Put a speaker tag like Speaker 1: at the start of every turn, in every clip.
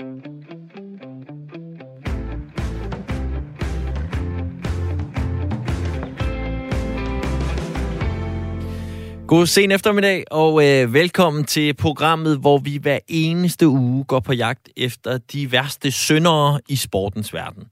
Speaker 1: God sen eftermiddag, og øh, velkommen til programmet, hvor vi hver eneste uge går på jagt efter de værste syndere i sportens verden.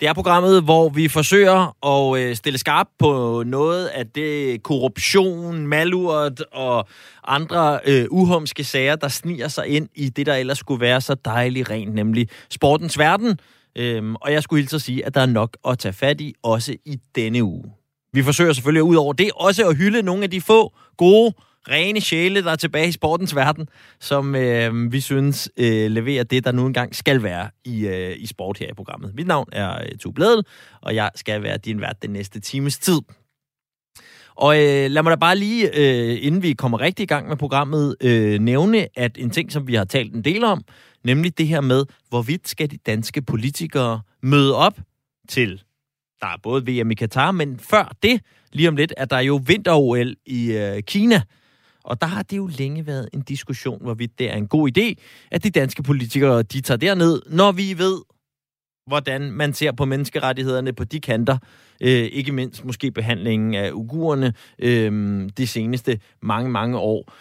Speaker 1: Det er programmet, hvor vi forsøger at øh, stille skarp på noget af det korruption, malurt og andre øh, uhumske sager, der sniger sig ind i det, der ellers skulle være så dejligt rent, nemlig sportens verden. Øhm, og jeg skulle hilse at sige, at der er nok at tage fat i, også i denne uge. Vi forsøger selvfølgelig ud over det også at hylde nogle af de få gode, rene sjæle, der er tilbage i sportens verden, som øh, vi synes øh, leverer det, der nu engang skal være i, øh, i sport her i programmet. Mit navn er øh, Tue Bledel, og jeg skal være din vært den næste times tid. Og øh, lad mig da bare lige, øh, inden vi kommer rigtig i gang med programmet, øh, nævne, at en ting, som vi har talt en del om, nemlig det her med, hvorvidt skal de danske politikere møde op til der er både VM i Katar, men før det, lige om lidt, at der jo vinter-OL i øh, Kina. Og der har det jo længe været en diskussion, hvorvidt det er en god idé, at de danske politikere, de tager derned, når vi ved, hvordan man ser på menneskerettighederne på de kanter. Øh, ikke mindst måske behandlingen af ugurerne øh, de seneste mange, mange år.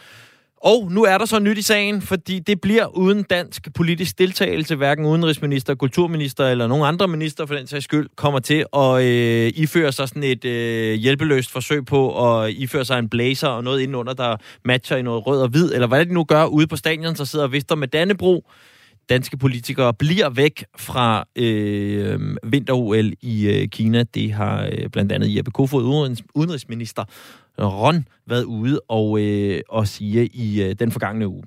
Speaker 1: Og nu er der så nyt i sagen, fordi det bliver uden dansk politisk deltagelse, hverken udenrigsminister, kulturminister eller nogen andre minister for den sags skyld, kommer til at øh, iføre sig sådan et øh, hjælpeløst forsøg på at iføre sig en blazer og noget indenunder, der matcher i noget rød og hvid, eller hvad det nu gør ude på stadion, så sidder Vister med Dannebro danske politikere bliver væk fra øh, vinter-OL i øh, Kina. Det har øh, blandt andet Jeppe Kofod, udenrigsminister Ron, været ude og, øh, og sige i øh, den forgangne uge.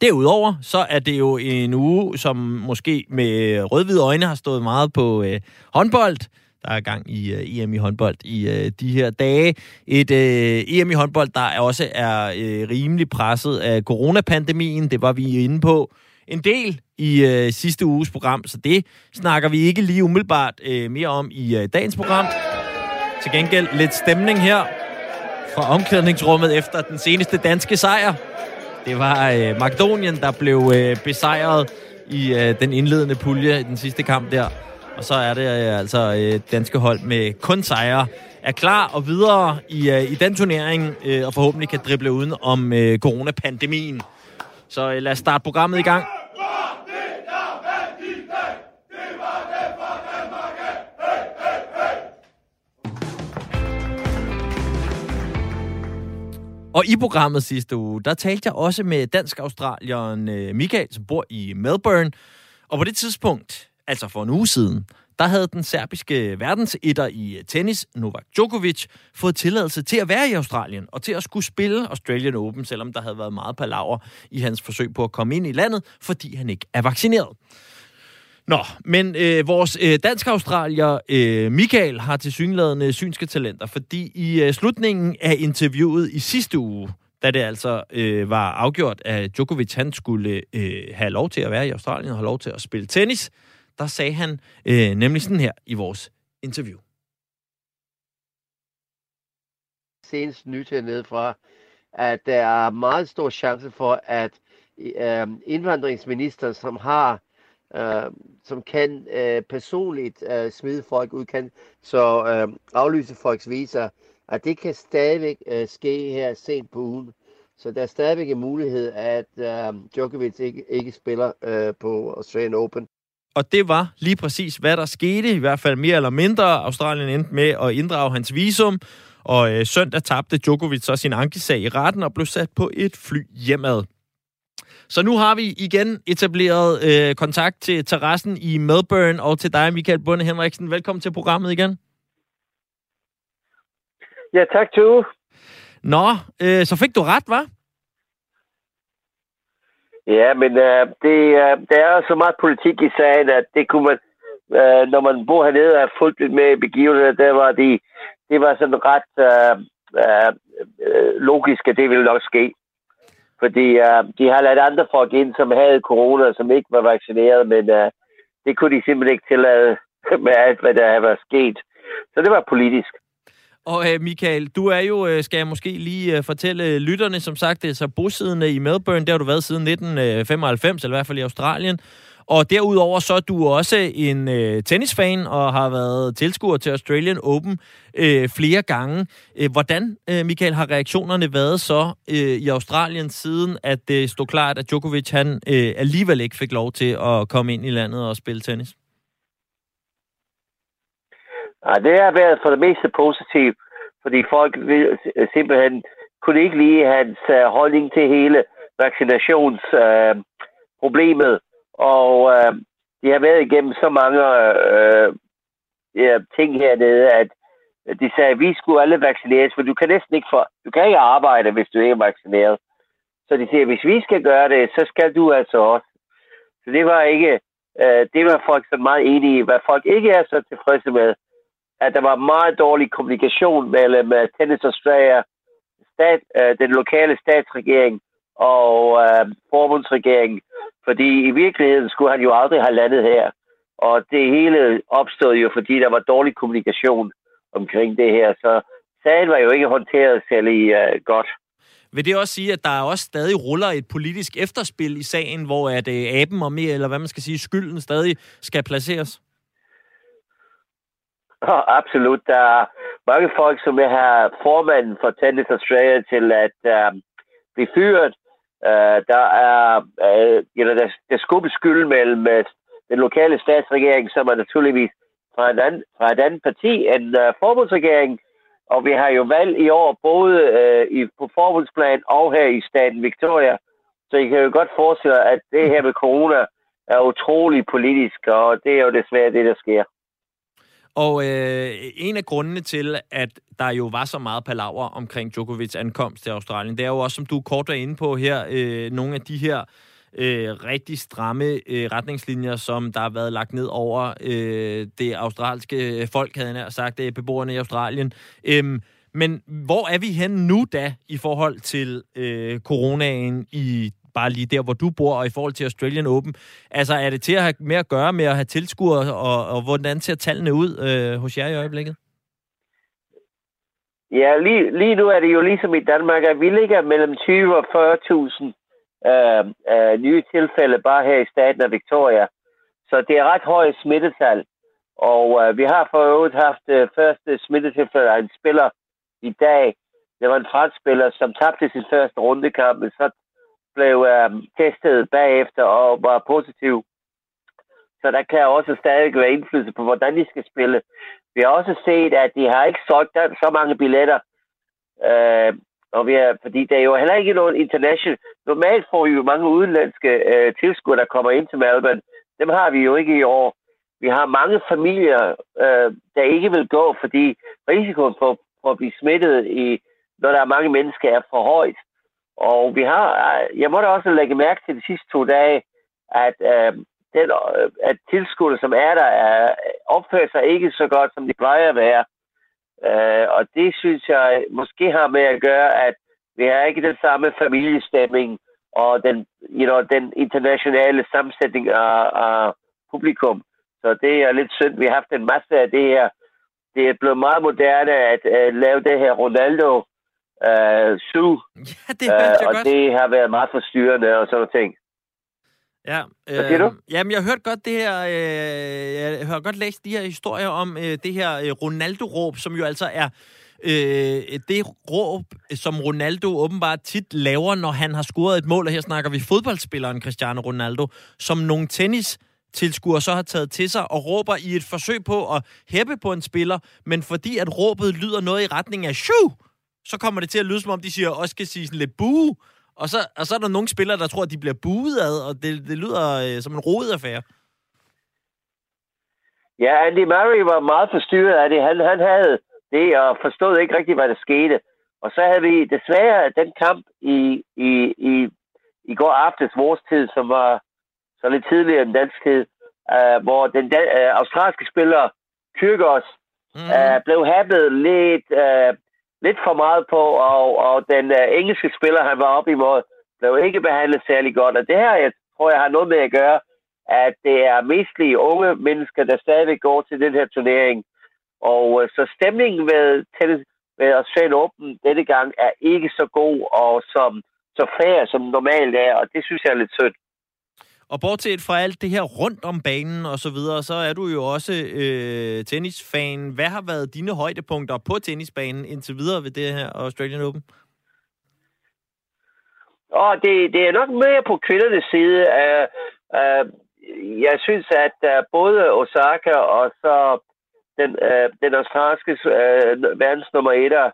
Speaker 1: Derudover, så er det jo en uge, som måske med rødhvide øjne har stået meget på øh, håndbold. Der er gang i øh, EM i håndbold i øh, de her dage. Et øh, EM i håndbold, der også er øh, rimelig presset af coronapandemien. Det var vi inde på en del i øh, sidste uges program, så det snakker vi ikke lige umiddelbart øh, mere om i øh, dagens program. Til gengæld lidt stemning her fra omklædningsrummet efter den seneste danske sejr. Det var øh, Makedonien, der blev øh, besejret i øh, den indledende pulje i den sidste kamp der. Og så er det øh, altså øh, danske hold med kun sejre er klar og videre i, øh, i den turnering, øh, og forhåbentlig kan drible uden om øh, coronapandemien. Så øh, lad os starte programmet i gang. Og i programmet sidste uge, der talte jeg også med dansk-australieren øh, Michael, som bor i Melbourne. Og på det tidspunkt, altså for en uge siden, der havde den serbiske verdensetter i øh, tennis, Novak Djokovic, fået tilladelse til at være i Australien og til at skulle spille Australian Open, selvom der havde været meget palaver i hans forsøg på at komme ind i landet, fordi han ikke er vaccineret. Nå, men øh, vores øh, dansk-australier øh, Michael har til synlædende synske talenter, fordi i øh, slutningen af interviewet i sidste uge, da det altså øh, var afgjort, at Djokovic han skulle øh, have lov til at være i Australien og have lov til at spille tennis, der sagde han øh, nemlig sådan her i vores interview.
Speaker 2: Senest nyt hernede fra, at der er meget stor chance for, at øh, indvandringsminister, som har øh, som kan øh, personligt øh, smide folk ud, kan så øh, aflyse folks visa, at det kan stadigvæk øh, ske her sent på ugen. Så der er stadigvæk en mulighed, at øh, Djokovic ikke, ikke spiller øh, på Australian Open.
Speaker 1: Og det var lige præcis, hvad der skete, i hvert fald mere eller mindre. Australien endte med at inddrage hans visum, og øh, søndag tabte Djokovic så sin ankesag i retten og blev sat på et fly hjemad. Så nu har vi igen etableret øh, kontakt til terrassen i Melbourne og til dig, Michael Bunde Henriksen. Velkommen til programmet igen.
Speaker 2: Ja, tak, Tue.
Speaker 1: Nå, øh, så fik du ret, var?
Speaker 2: Ja, men øh, det, øh, der er så meget politik i sagen, at det kunne man, øh, når man bor hernede og har fulgt lidt med begivenheder, der var de, det var sådan ret øh, øh, øh logisk, at det ville nok ske. Fordi øh, de har ladt andre folk ind, som havde corona, som ikke var vaccineret, men øh, det kunne de simpelthen ikke tillade med alt, hvad der var sket. Så det var politisk.
Speaker 1: Og øh, Michael, du er jo, øh, skal jeg måske lige øh, fortælle øh, lytterne, som sagt, det er så bosiddende i Melbourne, der har du været siden 1995, øh, eller i hvert fald i Australien. Og derudover så er du også en øh, tennisfan og har været tilskuer til Australian Open øh, flere gange. Øh, hvordan, øh, Michael, har reaktionerne været så øh, i Australien siden, at det stod klart, at Djokovic han øh, alligevel ikke fik lov til at komme ind i landet og spille tennis?
Speaker 2: Ja, det har været for det meste positivt, fordi folk simpelthen kunne ikke lide hans uh, holdning til hele vaccinationsproblemet. Øh, og øh, de har været igennem så mange øh, ja, ting hernede, at de sagde, at vi skulle alle vaccineres, for du kan næsten ikke, for, du kan ikke arbejde, hvis du ikke er vaccineret. Så de siger, hvis vi skal gøre det, så skal du altså også. Så det var ikke, øh, det var folk så meget enige i. Hvad folk ikke er så tilfredse med, at der var meget dårlig kommunikation mellem uh, Tennis Australia, stat, uh, den lokale statsregering og uh, forbundsregeringen, fordi i virkeligheden skulle han jo aldrig have landet her. Og det hele opstod jo, fordi der var dårlig kommunikation omkring det her. Så sagen var jo ikke håndteret særlig uh, godt.
Speaker 1: Vil det også sige, at der også stadig ruller et politisk efterspil i sagen, hvor at uh, aben og mere, eller hvad man skal sige, skylden stadig skal placeres?
Speaker 2: Oh, absolut. Der er mange folk, som vil have formanden for Tennis Australia til at uh, blive fyret. Øh, der er, øh, you know, der, der skubbes skyld mellem uh, den lokale statsregering, som er naturligvis fra, en anden, fra et andet parti end øh, forbundsregeringen, Og vi har jo valg i år, både øh, i, på forbundsplan og her i staten Victoria. Så I kan jo godt forestille at det her med corona er utrolig politisk, og det er jo desværre det, der sker.
Speaker 1: Og øh, en af grundene til, at der jo var så meget palaver omkring Djokovic ankomst til Australien, det er jo også, som du kort er inde på her, øh, nogle af de her øh, rigtig stramme øh, retningslinjer, som der har været lagt ned over øh, det australske folk, havde jeg sagt, det er beboerne i Australien. Øh, men hvor er vi hen nu da i forhold til øh, coronaen i bare lige der, hvor du bor, og i forhold til Australian Open. Altså, er det til at have mere at gøre med at have tilskuere, og, og hvordan ser tallene ud øh, hos jer i øjeblikket?
Speaker 2: Ja, lige, lige nu er det jo ligesom i Danmark, at vi ligger mellem 20 og 40.000 øh, øh, nye tilfælde bare her i staten af Victoria. Så det er ret høje smittetal. Og øh, vi har for øvrigt haft øh, første smittetilfælde af en spiller i dag. Det var en fransk spiller, som tabte sin første rundekamp, men så blev øh, testet bagefter og var positiv. Så der kan også stadig være indflydelse på, hvordan de skal spille. Vi har også set, at de har ikke solgt så mange billetter. Øh, og vi er, fordi der er jo heller ikke nogen international... Normalt får vi jo mange udenlandske øh, tilskuere, der kommer ind til Melbourne. Dem har vi jo ikke i år. Vi har mange familier, øh, der ikke vil gå, fordi risikoen for, for at blive smittet, i, når der er mange mennesker, er for højt. Og vi har, jeg måtte også lægge mærke til de sidste to dage, at, øh, den, øh, at tilskuddet, som er der, er, opfører sig ikke så godt, som de plejer at være. Øh, og det synes jeg måske har med at gøre, at vi har ikke den samme familiestemning og den, you know, den internationale sammensætning af, af publikum. Så det er lidt synd. Vi har haft en masse af det her. Det er blevet meget moderne at uh, lave det her Ronaldo øh, Sue.
Speaker 1: Ja, det hørte jeg
Speaker 2: og
Speaker 1: godt.
Speaker 2: det har været meget forstyrrende og sådan noget ting.
Speaker 1: Ja,
Speaker 2: øh, Hvad siger du?
Speaker 1: Jamen, jeg har hørt godt det her, øh, jeg har godt læst de her historier om øh, det her øh, Ronaldo-råb, som jo altså er øh, det råb, som Ronaldo åbenbart tit laver, når han har scoret et mål, og her snakker vi fodboldspilleren Cristiano Ronaldo, som nogle tennis tilskuere så har taget til sig og råber i et forsøg på at hæppe på en spiller, men fordi at råbet lyder noget i retning af shoo, så kommer det til at lyde, som om de siger, også skal sige sådan lidt bue. Og så, og så er der nogle spillere, der tror, at de bliver buet ad, og det, det lyder øh, som en rodet affære.
Speaker 2: Ja, Andy Murray var meget forstyrret af det. Han, han havde det, og forstod ikke rigtigt, hvad der skete. Og så havde vi desværre den kamp i, i, i, i går aftes vores tid, som var så lidt tidligere end dansk tid, uh, hvor den uh, australske spiller Kyrgos mm. uh, blev happet lidt uh, lidt for meget på, og, og den uh, engelske spiller, han var op imod, blev ikke behandlet særlig godt. Og det her, jeg tror jeg, har noget med at gøre, at det er mestlige unge mennesker, der stadig går til den her turnering. Og uh, så stemningen ved tennis, ved Australian Open denne gang er ikke så god og som, så fair, som normalt er, og det synes jeg er lidt sødt.
Speaker 1: Og bortset fra alt det her rundt om banen og så videre, så er du jo også øh, tennisfan. Hvad har været dine højdepunkter på tennisbanen indtil videre ved det her Australian Open?
Speaker 2: Og det, det er nok mere på kvindernes side. Uh, uh, jeg synes, at uh, både Osaka og så den, uh, den australske uh, verdens nummer et er,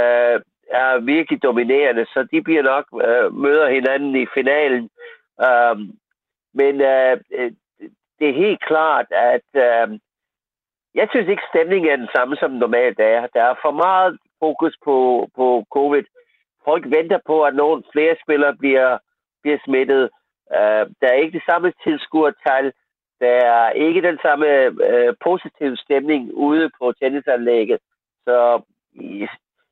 Speaker 2: uh, er virkelig dominerende, så de bliver nok uh, møder hinanden i finalen. Uh, men øh, øh, det er helt klart, at øh, jeg synes ikke, stemningen er den samme, som normalt er. Der er for meget fokus på, på covid folk venter på, at nogle flere spillere bliver, bliver smittet. Øh, der er ikke det samme tilskuertal. Der er ikke den samme øh, positive stemning ude på tennisanlægget. Så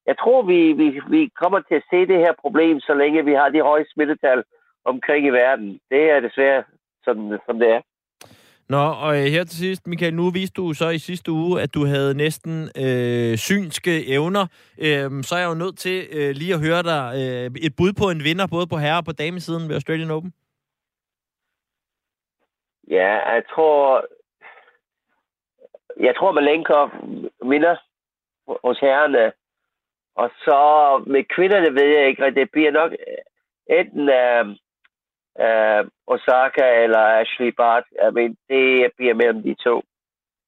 Speaker 2: jeg tror, vi, vi, vi kommer til at se det her problem, så længe vi har de høje smittetal omkring i verden. Det er desværre sådan, som det er.
Speaker 1: Nå, og øh, her til sidst, Michael, nu viste du så i sidste uge, at du havde næsten øh, synske evner. Øh, så er jeg jo nødt til øh, lige at høre dig øh, et bud på en vinder, både på herre- og på damesiden ved Australian Open.
Speaker 2: Ja, jeg tror... Jeg tror, Malenkov vinder hos herrerne. Og så med kvinderne ved jeg ikke, at det bliver nok enten... Øh, uh, Osaka eller Ashley Bart. I mean, det bliver mellem de to.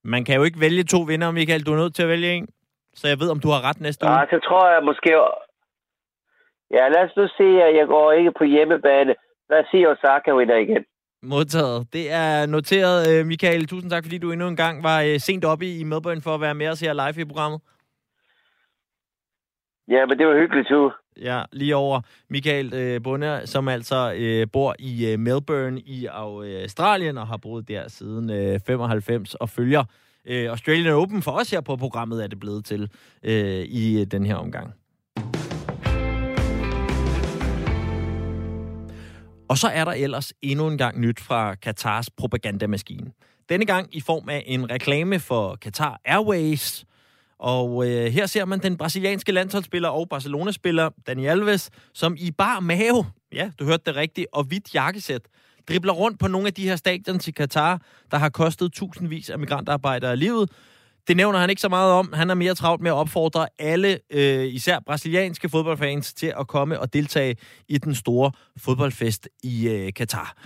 Speaker 1: Man kan jo ikke vælge to vinder, Michael. Du er nødt til at vælge en. Så jeg ved, om du har ret næste uge.
Speaker 2: Ja, så tror jeg måske... Ja, lad os nu se, at jeg går ikke på hjemmebane. Lad os sige, at Osaka vinder igen.
Speaker 1: Modtaget. Det er noteret, øh, Michael. Tusind tak, fordi du endnu en gang var øh, sent oppe i Melbourne for at være med os her live i programmet.
Speaker 2: Ja, men det var hyggeligt, du.
Speaker 1: Ja, lige over Michael øh, Bunde, som altså øh, bor i øh, Melbourne i Australien og har boet der siden øh, 95 og følger øh, Australian Open for os her på programmet er det blevet til øh, i øh, den her omgang. Og så er der ellers endnu en gang nyt fra Katars propagandamaskine. Denne gang i form af en reklame for Qatar Airways, og øh, her ser man den brasilianske landsholdsspiller og Barcelona-spiller Dani Alves, som i bar mave, ja, du hørte det rigtigt, og hvidt jakkesæt, dribler rundt på nogle af de her stadion til Katar, der har kostet tusindvis af migrantarbejdere livet. Det nævner han ikke så meget om. Han er mere travlt med at opfordre alle, øh, især brasilianske fodboldfans, til at komme og deltage i den store fodboldfest i øh, Katar.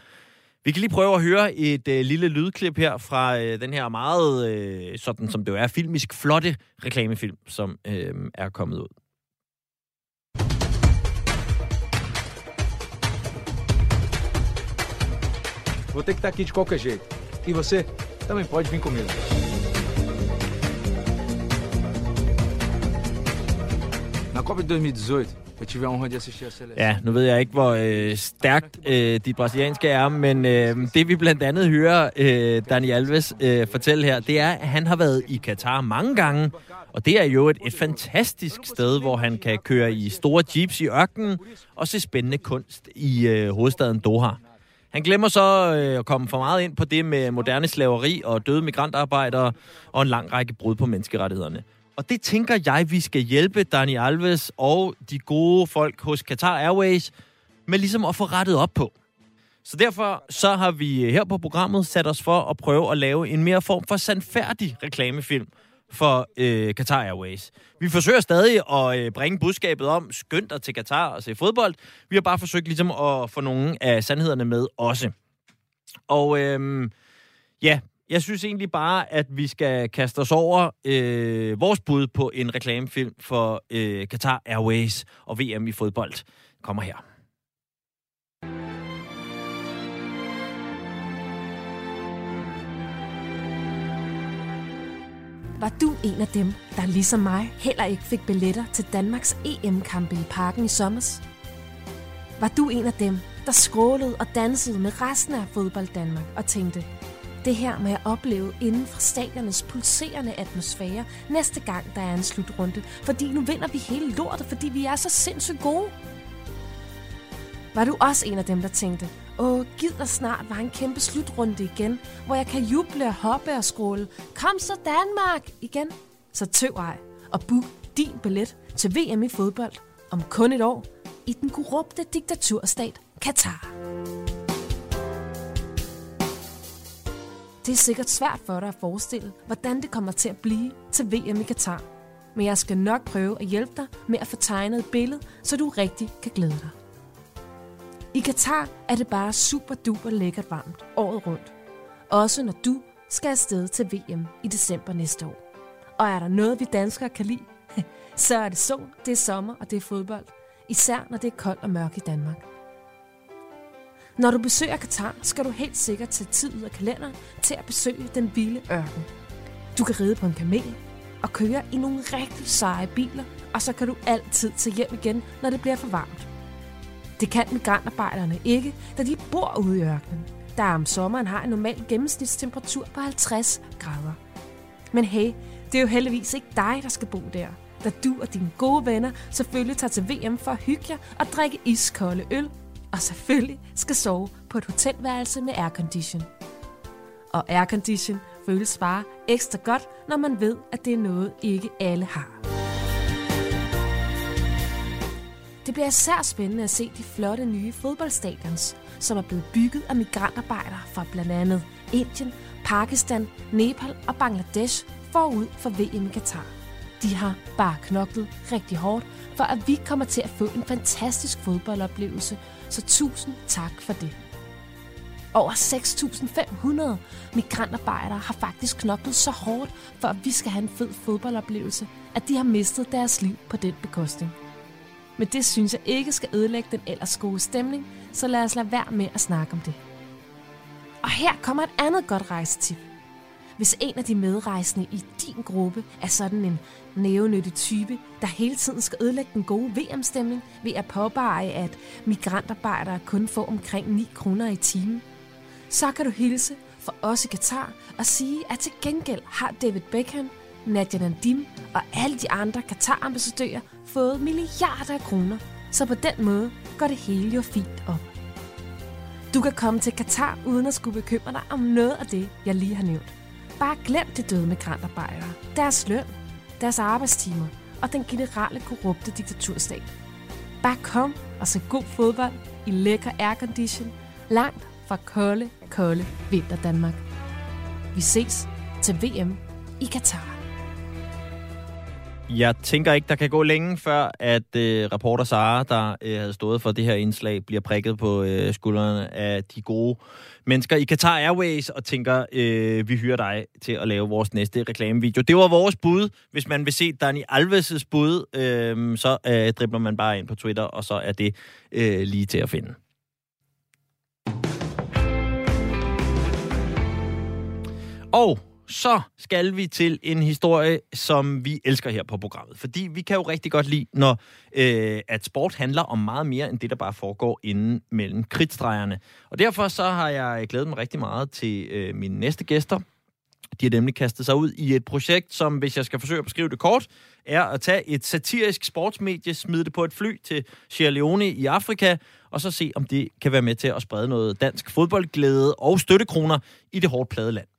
Speaker 1: Vi kan lige prøve at høre et øh, lille lydklip her fra øh, den her meget, øh, sådan som det jo er, filmisk flotte reklamefilm, som øh, er kommet ud.
Speaker 3: Vou ter que estar aqui de qualquer jeito. E você também pode vir comigo. Na Copa de 2018,
Speaker 1: Ja, nu ved jeg ikke, hvor øh, stærkt øh, de brasilianske er, men øh, det vi blandt andet hører øh, Dani Alves øh, fortælle her, det er, at han har været i Katar mange gange, og det er jo et, et fantastisk sted, hvor han kan køre i store jeeps i ørkenen og se spændende kunst i øh, hovedstaden Doha. Han glemmer så øh, at komme for meget ind på det med moderne slaveri og døde migrantarbejdere og en lang række brud på menneskerettighederne. Og det tænker jeg, vi skal hjælpe Dani Alves og de gode folk hos Qatar Airways med ligesom at få rettet op på. Så derfor så har vi her på programmet sat os for at prøve at lave en mere form for sandfærdig reklamefilm for øh, Qatar Airways. Vi forsøger stadig at øh, bringe budskabet om skynd dig til Qatar og se fodbold. Vi har bare forsøgt ligesom at få nogle af sandhederne med også. Og øh, ja, jeg synes egentlig bare, at vi skal kaste os over øh, vores bud på en reklamefilm for øh, Qatar Airways og VM i fodbold. Kommer her.
Speaker 4: Var du en af dem, der ligesom mig heller ikke fik billetter til Danmarks EM-kampe i parken i sommer? Var du en af dem, der skrålede og dansede med resten af fodbold Danmark og tænkte, det her med at opleve inden for stadionets pulserende atmosfære næste gang, der er en slutrunde. Fordi nu vinder vi hele lortet, fordi vi er så sindssygt gode. Var du også en af dem, der tænkte, åh, gid der snart var en kæmpe slutrunde igen, hvor jeg kan juble og hoppe og skråle. Kom så Danmark igen. Så tøv ej, og book din billet til VM i fodbold om kun et år i den korrupte diktaturstat Katar. Det er sikkert svært for dig at forestille, hvordan det kommer til at blive til VM i Katar. Men jeg skal nok prøve at hjælpe dig med at få tegnet et billede, så du rigtig kan glæde dig. I Katar er det bare super duper lækkert varmt året rundt. Også når du skal afsted til VM i december næste år. Og er der noget, vi danskere kan lide, så er det sol, det er sommer og det er fodbold. Især når det er koldt og mørkt i Danmark. Når du besøger Katar, skal du helt sikkert tage tid ud af kalenderen til at besøge den vilde ørken. Du kan ride på en kamel og køre i nogle rigtig seje biler, og så kan du altid tage hjem igen, når det bliver for varmt. Det kan migrantarbejderne ikke, da de bor ude i ørkenen, der om sommeren har en normal gennemsnitstemperatur på 50 grader. Men hey, det er jo heldigvis ikke dig, der skal bo der, da du og dine gode venner selvfølgelig tager til VM for at hygge jer og drikke iskolde øl, og selvfølgelig skal sove på et hotelværelse med aircondition. Og aircondition føles bare ekstra godt, når man ved, at det er noget, ikke alle har. Det bliver især spændende at se de flotte nye fodboldstadions, som er blevet bygget af migrantarbejdere fra blandt andet Indien, Pakistan, Nepal og Bangladesh forud for VM i Katar. De har bare knoklet rigtig hårdt, for at vi kommer til at få en fantastisk fodboldoplevelse, så tusind tak for det. Over 6.500 migrantarbejdere har faktisk knoklet så hårdt, for at vi skal have en fed fodboldoplevelse, at de har mistet deres liv på den bekostning. Men det synes jeg ikke skal ødelægge den ellers gode stemning, så lad os lade være med at snakke om det. Og her kommer et andet godt rejsetip. Hvis en af de medrejsende i din gruppe er sådan en nævenyttig type, der hele tiden skal ødelægge den gode VM-stemning ved at påpege, at migrantarbejdere kun får omkring 9 kroner i timen, så kan du hilse for os i Katar og sige, at til gengæld har David Beckham, Nadia Nadim og alle de andre Katar-ambassadører fået milliarder af kroner, så på den måde går det hele jo fint op. Du kan komme til Katar uden at skulle bekymre dig om noget af det, jeg lige har nævnt. Bare glem de døde migrantarbejdere, deres løn, deres arbejdstimer og den generelle korrupte diktaturstat. Bare kom og se god fodbold i lækker aircondition, langt fra kolde, kolde vinter Danmark. Vi ses til VM i Katar.
Speaker 1: Jeg tænker ikke, der kan gå længe før, at øh, reporter Sara, der øh, havde stået for det her indslag, bliver prikket på øh, skuldrene af de gode mennesker i Qatar Airways og tænker, øh, vi hyrer dig til at lave vores næste reklamevideo. Det var vores bud. Hvis man vil se Dani Alves' bud, øh, så øh, dribler man bare ind på Twitter, og så er det øh, lige til at finde. Og så skal vi til en historie, som vi elsker her på programmet. Fordi vi kan jo rigtig godt lide, når øh, at sport handler om meget mere end det, der bare foregår inden mellem kridtstregerne. Og derfor så har jeg glædet mig rigtig meget til øh, mine næste gæster. De har nemlig kastet sig ud i et projekt, som, hvis jeg skal forsøge at beskrive det kort, er at tage et satirisk sportsmedie, smide det på et fly til Sierra Leone i Afrika, og så se, om det kan være med til at sprede noget dansk fodboldglæde og støttekroner i det hårdt plade land.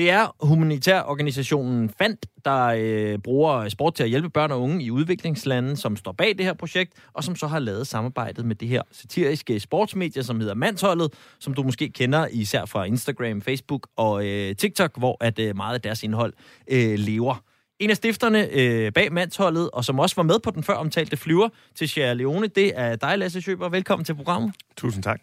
Speaker 1: Det er humanitærorganisationen FAND, der øh, bruger sport til at hjælpe børn og unge i udviklingslande, som står bag det her projekt, og som så har lavet samarbejdet med det her satiriske sportsmedie, som hedder Mandsholdet, som du måske kender især fra Instagram, Facebook og øh, TikTok, hvor at øh, meget af deres indhold øh, lever. En af stifterne øh, bag Mandsholdet, og som også var med på den før omtalte flyver til Sierra Leone, det er dig, Lasse Schøber. Velkommen til programmet.
Speaker 5: Tusind tak.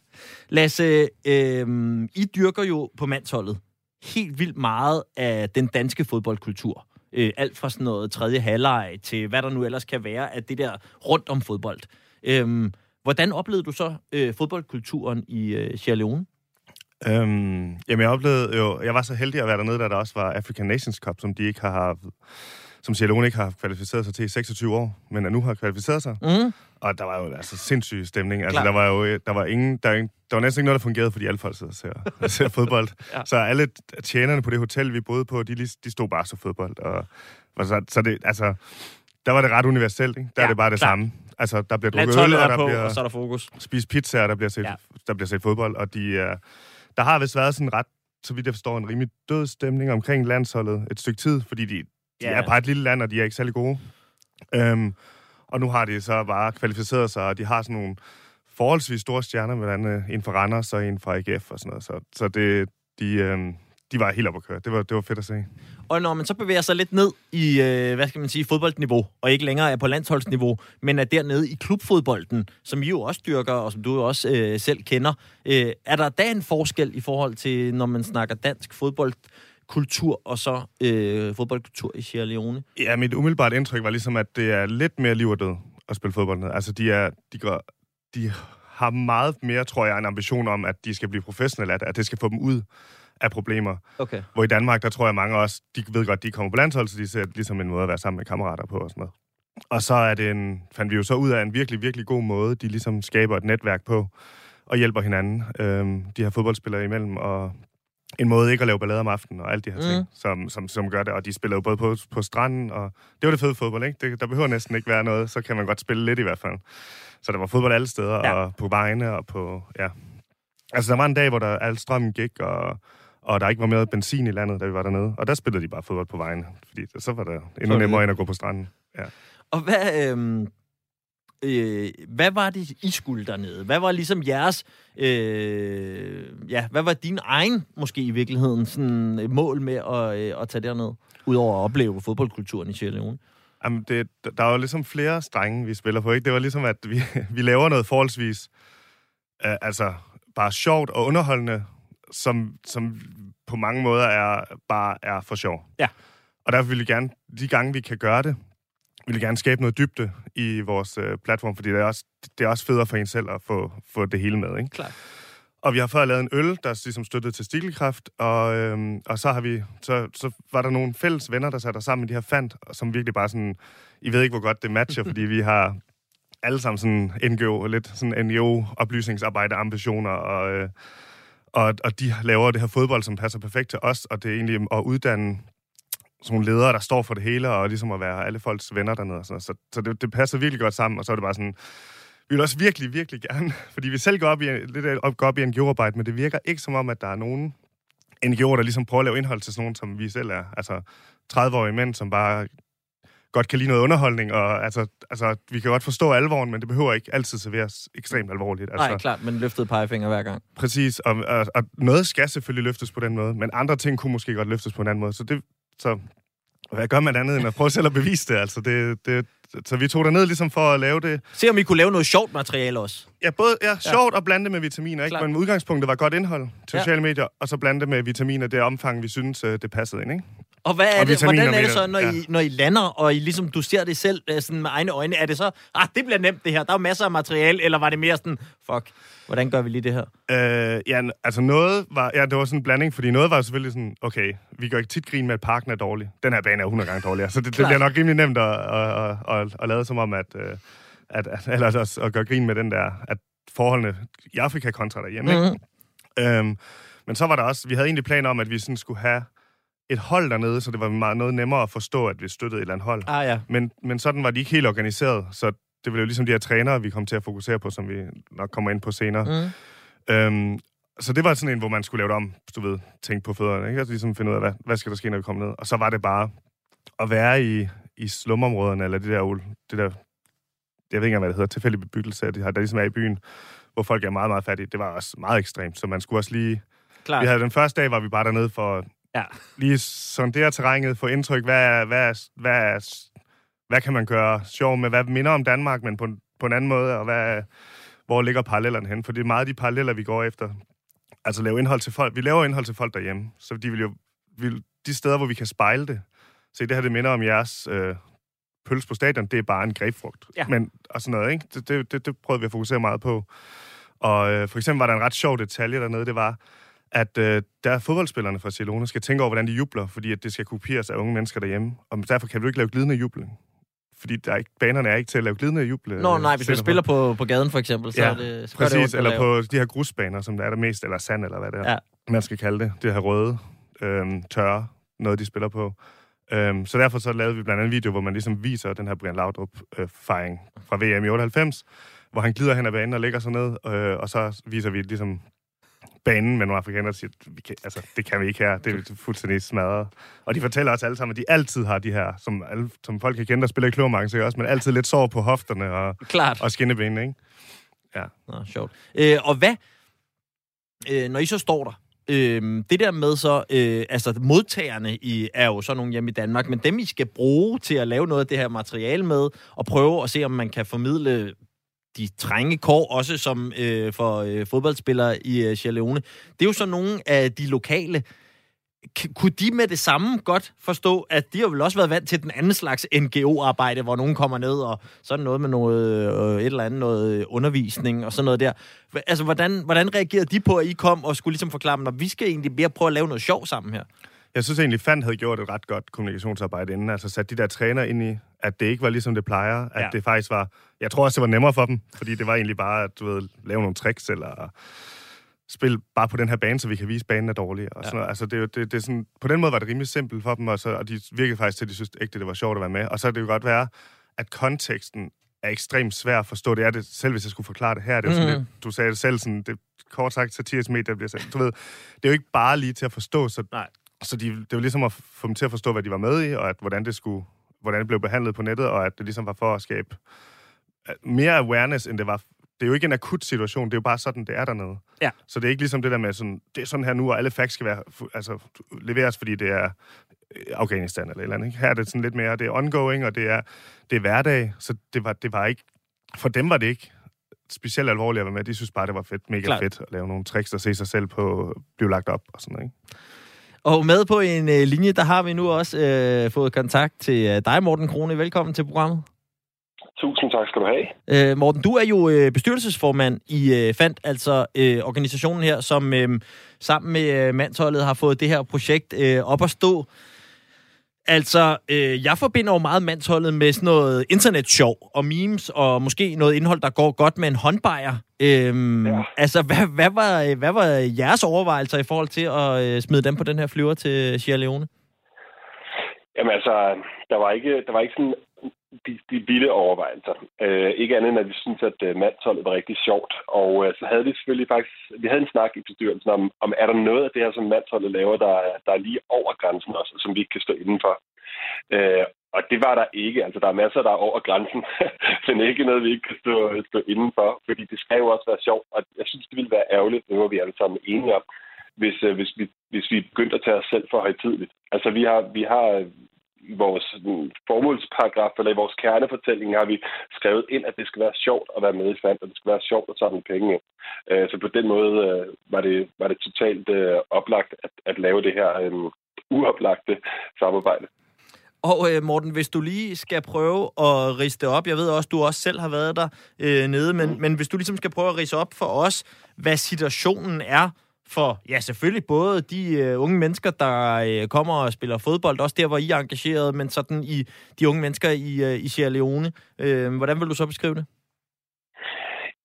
Speaker 1: Lasse, øh, I dyrker jo på Mandsholdet helt vildt meget af den danske fodboldkultur. Øh, alt fra sådan noget tredje halvleg til hvad der nu ellers kan være af det der rundt om fodbold. Øh, hvordan oplevede du så øh, fodboldkulturen i øh, Sierra Leone?
Speaker 5: Øhm, jamen, jeg oplevede jo... Jeg var så heldig at være dernede, da der også var African Nations Cup, som de ikke har haft som Sierra Leone ikke har kvalificeret sig til i 26 år, men er nu har kvalificeret sig.
Speaker 1: Mm.
Speaker 5: Og der var jo altså sindssyg stemning. Altså, der var jo der var ingen, der, der var næsten ikke noget, der fungerede, fordi alle folk sidder og ser, ser fodbold. ja. Så alle tjenerne på det hotel, vi boede på, de, de stod bare så fodbold. Og, og så, så det, altså, der var det ret universelt, ikke? Der ja, er det bare det klar. samme. Altså, der bliver drukket øl, og der
Speaker 1: på,
Speaker 5: bliver
Speaker 1: og så er der fokus.
Speaker 5: spist pizza, og der bliver set, ja. der bliver set fodbold. Og de, uh, der har vist været sådan ret, så vidt jeg forstår, en rimelig død stemning omkring landsholdet et stykke tid, fordi de, de ja. er bare et lille land, og de er ikke særlig gode. Øhm, og nu har de så bare kvalificeret sig, og de har sådan nogle forholdsvis store stjerner, blandt andet en fra Randers og en fra AGF og sådan noget. Så, så det, de, øhm, de var helt op at køre. Det var, det var fedt at se.
Speaker 1: Og når man så bevæger sig lidt ned i, øh, hvad skal man sige, fodboldniveau, og ikke længere er på landsholdsniveau, men er dernede i klubfodbolden, som I jo også dyrker, og som du jo også øh, selv kender, øh, er der da en forskel i forhold til, når man snakker dansk fodboldkultur, og så øh, fodboldkultur i Sierra Leone?
Speaker 5: Ja, mit umiddelbart indtryk var ligesom, at det er lidt mere liv og død at spille fodbold. Altså, de, er, de, går, de har meget mere, tror jeg, en ambition om, at de skal blive professionelle, at, at det skal få dem ud af problemer.
Speaker 1: Okay.
Speaker 5: Hvor i Danmark, der tror jeg mange også, de ved godt, de kommer på landshold, så de ser ligesom en måde at være sammen med kammerater på og sådan noget. Og så er det en, fandt vi jo så ud af en virkelig, virkelig god måde, de ligesom skaber et netværk på og hjælper hinanden, øhm, de her fodboldspillere imellem, og en måde ikke at lave ballade om aftenen og alt de her ting,
Speaker 1: Mm.
Speaker 5: som, som, som gør det. Og de spiller jo både på, på stranden, og det var det fede fodbold, ikke? Det, der behøver næsten ikke være noget, så kan man godt spille lidt i hvert fald. Så der var fodbold alle steder,
Speaker 1: Ja.
Speaker 5: og på vejene, og på, ja. Altså, der var en dag, hvor der al strømmen gik, og, og der ikke var mere benzin i landet, da vi var dernede. Og der spillede de bare fodbold på vejene, fordi så var det endnu
Speaker 1: Sådan.
Speaker 5: nemmere end at gå på stranden. Ja.
Speaker 1: Og hvad, øh, øh, hvad var det, I skulle dernede? Hvad var ligesom jeres, øh, ja, hvad var din egen, måske i virkeligheden, sådan et mål med at, øh, at tage derned? Udover at opleve fodboldkulturen i Sierra Leone.
Speaker 5: Jamen, det, der er jo ligesom flere strenge, vi spiller på, ikke? Det var ligesom, at vi, vi laver noget forholdsvis, øh, altså bare sjovt og underholdende, som, som på mange måder er bare er for sjov.
Speaker 1: Ja.
Speaker 5: Og derfor vil vi gerne, de gange vi kan gøre det, vil vi gerne skabe noget dybde i vores øh, platform, fordi det er, også, det er også federe for en selv at få, få det hele med, ikke?
Speaker 1: Klart.
Speaker 5: Og vi har før lavet en øl, der ligesom støttede testikelkræft, og, øhm, og så har vi, så, så var der nogle fælles venner, der satte os sammen i de her fandt, som virkelig bare sådan, I ved ikke, hvor godt det matcher, fordi vi har alle sammen sådan NGO, lidt sådan NGO-oplysningsarbejde, ambitioner, og, øh, og, og de laver det her fodbold, som passer perfekt til os, og det er egentlig at uddanne sådan nogle ledere, der står for det hele, og ligesom at være alle folks venner dernede. Og sådan noget. Så, så det, det passer virkelig godt sammen, og så er det bare sådan, vi vil også virkelig, virkelig gerne, fordi vi selv går op i, lidt op, går op i NGO-arbejde, men det virker ikke som om, at der er nogen NGO'er, der ligesom prøver at lave indhold til sådan nogen, som vi selv er. Altså 30-årige mænd, som bare godt kan lide noget underholdning, og altså, altså, vi kan godt forstå alvoren, men det behøver ikke altid serveres ekstremt alvorligt. Altså,
Speaker 1: Nej, klart, men løftede pegefinger hver gang.
Speaker 5: Præcis, og, og, og noget skal selvfølgelig løftes på den måde, men andre ting kunne måske godt løftes på en anden måde. Så, det, så hvad gør man andet end at prøve selv at bevise det? Altså, det, det så vi tog ned ligesom for at lave det.
Speaker 1: Se om I kunne lave noget sjovt materiale også.
Speaker 5: Ja, både ja, sjovt og blande med vitaminer, ikke? Men udgangspunktet var godt indhold til
Speaker 1: Ja.
Speaker 5: sociale medier, og så blande med vitaminer det omfang, vi synes, øh, det passede ind, ikke?
Speaker 1: Og hvad er
Speaker 5: Og
Speaker 1: det, hvordan er det så, når,
Speaker 5: Ja.
Speaker 1: I, når I lander, og I ligesom, du ser det selv øh, sådan med egne øjne? Er det så, ah, det bliver nemt det her, der er masser af materiale, eller var det mere sådan, fuck, hvordan gør vi lige det her?
Speaker 5: Øh, ja, altså noget var, ja, det var sådan en blanding, fordi noget var selvfølgelig sådan, okay, vi gør ikke tit grin med, at parken er dårlig. Den her bane er 100 gange dårligere, så det, det
Speaker 1: Klart.
Speaker 5: bliver nok rimelig nemt at, at, at, at, at lade som om, at, øh, at, at, eller at, at gøre grin med den der, at forholdene i Afrika kontra derhjemme. Mm-hmm.
Speaker 1: Mhm.
Speaker 5: Øhm, men så var der også, vi havde egentlig planer om, at vi sådan skulle have et hold dernede, så det var meget noget nemmere at forstå, at vi støttede et eller andet hold.
Speaker 1: Ah ja,
Speaker 5: Men, men sådan var de ikke helt organiseret, så det var jo ligesom de her trænere, vi kom til at fokusere på, som vi nok kommer ind på senere.
Speaker 1: mm.
Speaker 5: Øhm, så det var sådan en, hvor man skulle lave det om, du ved, tænke på fødderne, ikke? Altså ligesom finde ud af, hvad, hvad skal der ske, når vi kommer ned? Og så var det bare at være i, i slumområderne, eller det der, det der, jeg ved ikke engang, hvad det hedder, tilfældig bebyggelse, det her, der ligesom er i byen, hvor folk er meget, meget fattige. Det var også meget ekstremt, så man skulle også lige...
Speaker 1: klart.
Speaker 5: Vi havde den første dag, var vi bare dernede for
Speaker 1: Ja.
Speaker 5: lige sondere terrænet, få indtryk, hvad, er- hvad, er- hvad, er- hvad kan man gøre sjov med, hvad minder om Danmark, men på, en- på en anden måde, og hvad, hvor ligger parallellerne hen? For det er meget de paralleller, vi går efter. Altså lave indhold til folk. Vi laver indhold til folk derhjemme, så de vil jo, vil, de steder, hvor vi kan spejle det. Se, det her, det minder om jeres øh, pølse på stadion, det er bare en grebfrugt.
Speaker 1: Ja.
Speaker 5: Men, og sådan noget, ikke? Det, det, det, det prøvede vi at fokusere meget på. Og øh, for eksempel var der en ret sjov detalje dernede, det var, at øh, der fodboldspillerne fra Barcelona skal tænke over, hvordan de jubler, fordi at det skal kopieres af unge mennesker derhjemme. Og derfor kan du ikke lave glidende jubel. Fordi der er ikke, banerne er ikke til at lave glidende jubel.
Speaker 1: Nå
Speaker 5: øh,
Speaker 1: nej, hvis man
Speaker 5: scener
Speaker 1: spiller på, på gaden for eksempel, så
Speaker 5: Ja,
Speaker 1: er det så gør det
Speaker 5: Præcis,
Speaker 1: ondt
Speaker 5: eller på de her grusbaner, som der er der mest, eller sand, eller hvad det er,
Speaker 1: Ja.
Speaker 5: man skal kalde det. Det her røde, øhm, tørre, noget de spiller på. Øhm, så derfor så lavede vi blandt andet en video, hvor man ligesom viser den her Brian Laudrup-fejring fra VM i 98, hvor han glider hen ad banen og lægger sig ned, øh, og så viser vi ligesom banen med nogle afrikanere og siger, vi kan, altså, det kan vi ikke her, det er fuldstændig smadret. Og de fortæller også alle sammen, at de altid har de her, som, alle, som folk kan kende, der spiller i kløvermang, også, men altid lidt sår på hofterne og,
Speaker 1: Klart.
Speaker 5: og skinnebenene, ikke? Ja.
Speaker 1: Nå, sjovt. Øh, og hvad, øh, når I så står der, øh, det der med så, øh, altså modtagerne i, er jo så nogle hjemme i Danmark, men dem I skal bruge til at lave noget af det her materiale med, og prøve at se, om man kan formidle de trænge kår, også som øh, for øh, fodboldspillere i øh, Sierra Leone. Det er jo så nogle af de lokale. K- kunne de med det samme godt forstå, at de har vel også været vant til den anden slags NGO-arbejde, hvor nogen kommer ned og sådan noget med noget, øh, et eller andet noget øh, undervisning og sådan noget der. Altså, hvordan, hvordan reagerede de på, at I kom og skulle ligesom forklare dem, at vi skal egentlig mere prøve at lave noget sjov sammen her?
Speaker 5: Jeg synes egentlig, Fand havde gjort et ret godt kommunikationsarbejde inden. Altså sat de der træner ind i, at det ikke var ligesom det plejer. At
Speaker 1: Ja.
Speaker 5: det faktisk var... Jeg tror også, det var nemmere for dem, fordi det var egentlig bare at du ved, lave nogle tricks, eller spille bare på den her bane, så vi kan vise, at banen er dårlig. Og sådan noget. Altså, det, er det, det er sådan, på den måde var det rimelig simpelt for dem, og, så, og de virkede faktisk til, at de synes ægte, det var sjovt at være med. Og så kan det jo godt være, at konteksten er ekstremt svær at forstå. Det er det selv, hvis jeg skulle forklare det her. Det er jo sådan
Speaker 1: Mhm.
Speaker 5: lidt, du sagde det selv, sådan, det kort sagt satirisk medie, der bliver sagt. Du ved, det er jo ikke bare lige til at forstå, så
Speaker 1: Nej.
Speaker 5: Så de, det var ligesom at få dem til at forstå, hvad de var med i, og at, hvordan, det skulle, hvordan det blev behandlet på nettet, og at det ligesom var for at skabe øh, mere awareness, end det var... Det er jo ikke en akut situation, det er jo bare sådan, det er dernede.
Speaker 1: Ja.
Speaker 5: Så det er ikke ligesom det der med, sådan, det er sådan her nu, og alle facts skal være, altså, leveres, fordi det er øh, Afghanistan eller et eller andet. Ikke? Her er det sådan lidt mere, det er ongoing, og det er, det er hverdag, så det var, det var ikke... For dem var det ikke specielt alvorligt at være med. De synes bare, det var fedt, mega.
Speaker 1: Klart.
Speaker 5: fedt at lave nogle tricks og se sig selv på blive lagt op og sådan noget. Ikke?
Speaker 1: Og med på en øh, linje, der har vi nu også øh, fået kontakt til øh, dig, Morten Krone. Velkommen til programmet.
Speaker 6: Tusind tak skal du have.
Speaker 1: Øh, Morten, du er jo øh, bestyrelsesformand i øh, FANT, altså øh, organisationen her, som øh, sammen med øh, mandsholdet har fået det her projekt øh, op at stå. Altså, øh, jeg forbinder jo meget mandsholdet med sådan noget internetshow og memes, og måske noget indhold, der går godt med en håndbejer. Øhm, ja. Altså, hvad, hvad, var, hvad var jeres overvejelser i forhold til at øh, smide dem på den her flyver til Sierra Leone?
Speaker 6: Jamen altså, der var ikke, der var ikke sådan de, de vilde overvejelser. Øh, ikke andet end, at vi synes, at øh, mandsholdet var rigtig sjovt. Og øh, så havde vi selvfølgelig faktisk, vi havde en snak i bestyrelsen om, om er der noget af det her, som mandsholdet laver, der, der er lige over grænsen også, som vi ikke kan stå indenfor. Øh, og det var der ikke. Altså, der er masser, der er over grænsen, men ikke noget, vi ikke kan stå, stå indenfor, fordi det skal jo også være sjovt. Og jeg synes, det ville være ærgerligt, nu er vi alle sammen enige om, hvis, øh, hvis, vi, hvis vi begyndte at tage os selv for højtidligt. Altså, vi har, vi har vores mm, formålsparagraf, eller i vores kernefortælling, har vi skrevet ind, at det skal være sjovt at være med i fand, og det skal være sjovt at samle penge ind. Øh, Så på den måde øh, var det, var det totalt øh, oplagt at, at lave det her øh, uoplagte samarbejde.
Speaker 1: Og øh, Morten, hvis du lige skal prøve at riste op, jeg ved også, du også selv har været der øh, nede, men, mm. men hvis du ligesom skal prøve at rise op for os, hvad situationen er for, ja selvfølgelig både de øh, unge mennesker, der øh, kommer og spiller fodbold, også der, hvor I er engageret, men sådan i de unge mennesker i, øh, i Sierra Leone. Øh, hvordan vil du så beskrive det?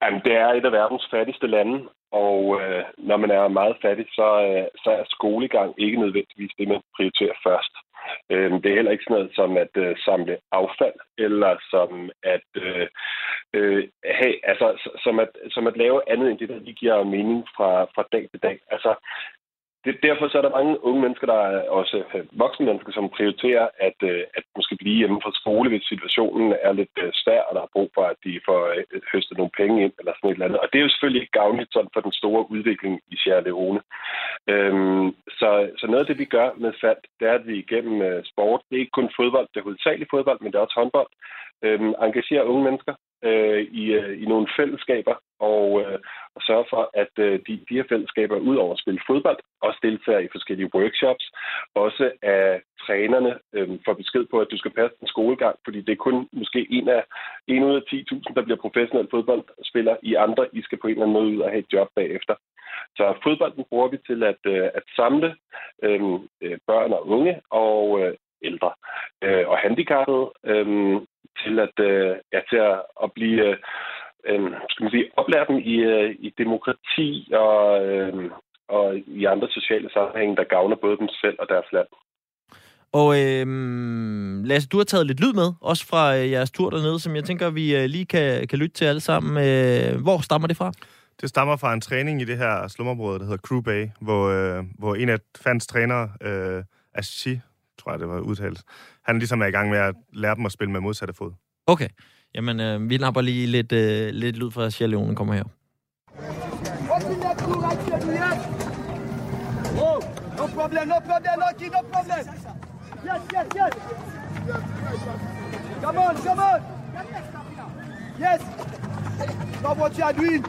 Speaker 6: Jamen, det er et af verdens fattigste lande, og øh, når man er meget fattig, så, øh, så er skolegang ikke nødvendigvis det, man prioriterer først. Øh, det er heller ikke sådan noget som at øh, samle affald, eller som at, øh, øh, have, altså, som, at, som at lave andet end det, der lige giver mening fra, fra dag til dag. Altså, det, derfor så er der mange unge mennesker, der er også øh, voksne mennesker, som prioriterer at, øh, at måske blive hjemme fra skole, hvis situationen er lidt øh, svær, og der er brug for, at de får høstet nogle penge ind, eller sådan et eller andet. Og det er jo selvfølgelig ikke gavnligt sådan for den store udvikling i Sierra Leone. Øhm, så, så noget af det, vi gør med FAT, det er, at vi igennem sport, det er ikke kun fodbold, det er hovedsageligt fodbold, men det er også håndbold, øhm, engagerer unge mennesker øh, i, øh, i nogle fællesskaber, og, øh, og sørge for, at øh, de, de her fællesskaber, udover at spille fodbold, også deltager i forskellige workshops, også at trænerne øh, får besked på, at du skal passe din skolegang, fordi det er kun måske en, af, en ud af 10.000, der bliver professionel fodboldspiller. I andre, I skal på en eller anden måde ud og have et job bagefter. Så fodbolden bruger vi til at, øh, at samle øh, øh børn og unge og øh, ældre øh, og handicappede øh, til at, øh, ja, til at, at blive øh, skal man sige, oplære dem i, øh, i demokrati og, øh, og i andre sociale sammenhænge, der gavner både dem selv og deres land.
Speaker 1: Og øh, Lasse, du har taget lidt lyd med, også fra øh, jeres tur dernede, som jeg tænker, vi øh, lige kan, kan lytte til alle sammen. Øh, hvor stammer det fra?
Speaker 5: det stammer fra en træning i det her slumområde, der hedder Crew Bay, hvor, øh, hvor en af fans trænere, øh, Ashi, tror jeg det var udtalt, han ligesom er i gang med at lære dem at spille med modsatte fod.
Speaker 1: Okay. Jamen, øh, vi napper lige lidt, øh, lidt lyd fra Sierra Leone, kommer her.
Speaker 7: Oh, no problem, no problem, no kid, no problem. Yes, yes, yes. Come on, come on. Yes. Stop what you are doing.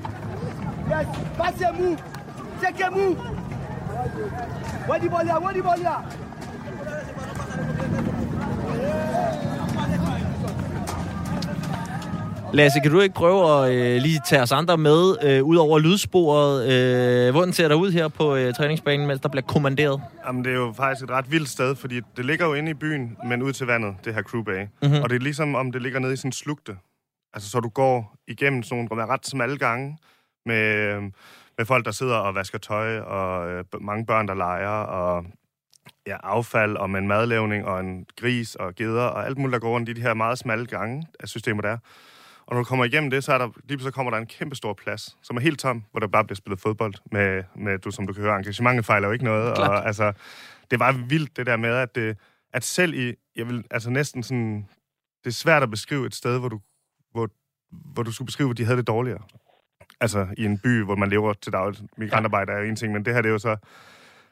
Speaker 7: Yes, pass a move. Take a move. Where the ball here?
Speaker 1: Lasse, kan du ikke prøve at øh, lige tage os andre med øh, ud over lydsporet? Øh, hvordan ser der ud her på øh, træningsbanen, mens der bliver kommanderet?
Speaker 5: Jamen, det er jo faktisk et ret vildt sted, fordi det ligger jo inde i byen, men ud til vandet, det her Crew Bay.
Speaker 1: Mhm.
Speaker 5: Mm-hmm. Og det er ligesom, om det ligger nede i sådan en slugte. Altså, så du går igennem sådan nogle ret smalle gange med, øh, med folk, der sidder og vasker tøj, og øh, mange børn, der leger, og ja, affald, og med en madlavning, og en gris, og geder, og alt muligt, der går rundt i de her meget smalle gange af systemer, der er. Og når du kommer igennem det, så, er der, lige så kommer der en kæmpe stor plads, som er helt tom, hvor der bare bliver spillet fodbold. Med, med du, som du kan høre, engagementet fejler jo ikke noget.
Speaker 1: Klart.
Speaker 5: Og, altså, det var vildt, det der med, at, det, at selv i, jeg vil, altså næsten sådan, det er svært at beskrive et sted, hvor du, hvor, hvor du skulle beskrive, at de havde det dårligere. Altså i en by, hvor man lever til dagligt. Migrantarbejde er jo en ting, men det her det er jo så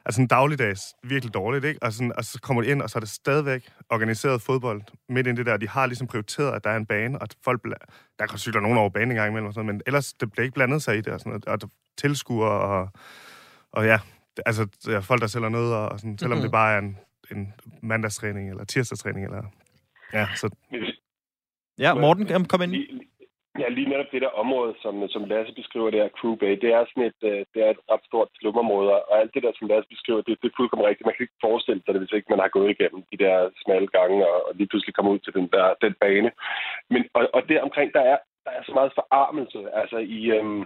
Speaker 5: altså en dagligdags virkelig dårligt, ikke? Og, sådan, og så kommer de ind, og så er det stadigvæk organiseret fodbold midt i det der. De har ligesom prioriteret, at der er en bane, og folk, bla- der kan cykle nogen over banen en gang imellem, og sådan, men ellers det bliver ikke blandet sig i det, og, sådan noget, og tilskuere, og, og ja, altså ja, folk, der sælger noget, og sådan, selvom
Speaker 1: Mhm.
Speaker 5: det bare er en, en mandagstræning, eller tirsdagstræning, eller... Ja, så
Speaker 1: Ja, Morten, kom- kom ind.
Speaker 6: Lige, ja, lige netop det der område, som, som Lasse beskriver, det Crew Bay, det er sådan et, øh, det er et ret stort slumområde, og alt det der, som Lasse beskriver, det, det er fuldkommen rigtigt. Man kan ikke forestille sig det, hvis ikke man har gået igennem de der smalle gange, og, og lige pludselig kommer ud til den der den bane. Men, og, og der omkring, der er, der er så meget forarmelse. Altså i, øhm,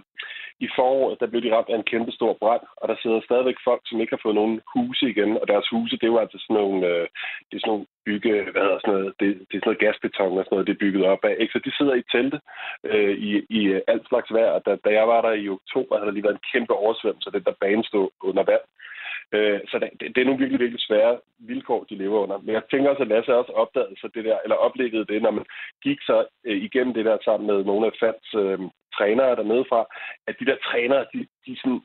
Speaker 6: i foråret, der blev de ramt af en kæmpe stor brand, og der sidder stadigvæk folk, som ikke har fået nogen huse igen, og deres huse, det var altså sådan nogle, øh, det er sådan nogle bygge, hvad hedder sådan noget, det, det er sådan noget gasbeton og sådan noget, det er bygget op af. Ikke? Så de sidder i telte øh, i, i øh, alt slags vejr, og da, da jeg var der i oktober, havde der lige været en kæmpe oversvømmelse, den der bane stod under vand. Øh, så det, det, er nogle virkelig, virkelig svære vilkår, de lever under. Men jeg tænker også, at Lasse også opdagede så det der, eller oplevede det, når man gik så øh, igennem det der sammen med nogle af Fats øh, trænere dernede fra, at de der trænere, de, de sådan,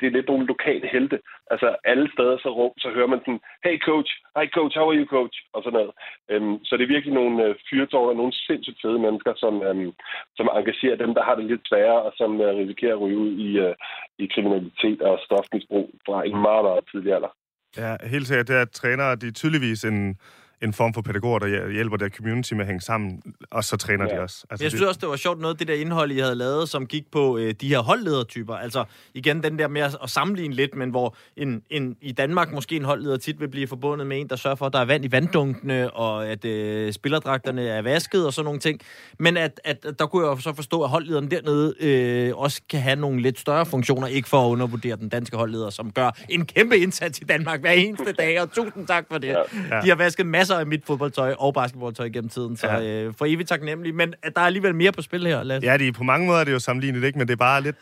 Speaker 6: det er lidt nogle lokale helte. Altså alle steder så råb, så hører man sådan, hey coach, hi coach, how are you coach? Og sådan noget. Øhm, så det er virkelig nogle øh, fyrtårner, nogle sindssygt fede mennesker, som, øhm, som engagerer dem, der har det lidt sværere, og som øh, risikerer at ryge ud i, øh, i kriminalitet og stofmisbrug fra en meget, meget tidlig alder.
Speaker 5: Ja, helt sikkert. Det er, at trænere, de er tydeligvis en, en form for pædagoger, der hjæ- hjælper der community med at hænge sammen, og så træner ja. De også. Altså,
Speaker 1: Jeg synes også, det var sjovt noget, det der indhold, I havde lavet, som gik på øh, de her holdledertyper. Altså igen den der med at, at sammenligne lidt, men hvor en, en, i Danmark måske en holdleder tit vil blive forbundet med en, der sørger for, at der er vand i vanddunkene, og at øh, spillerdragterne er vasket og sådan nogle ting. Men at, at, der kunne jeg så forstå, at holdlederen dernede øh, også kan have nogle lidt større funktioner, ikke for at undervurdere den danske holdleder, som gør en kæmpe indsats i Danmark hver eneste dag, og tusind tak for det. Ja. De har vasket masser af mit fodboldtøj og basketballtøj gennem tiden, så
Speaker 5: Ja.
Speaker 1: øh, for evigt taknemmelig. Men at der er alligevel mere på spil her, Lasse.
Speaker 5: Ja, det er, på mange måder er det jo sammenlignet, ikke? men det er bare lidt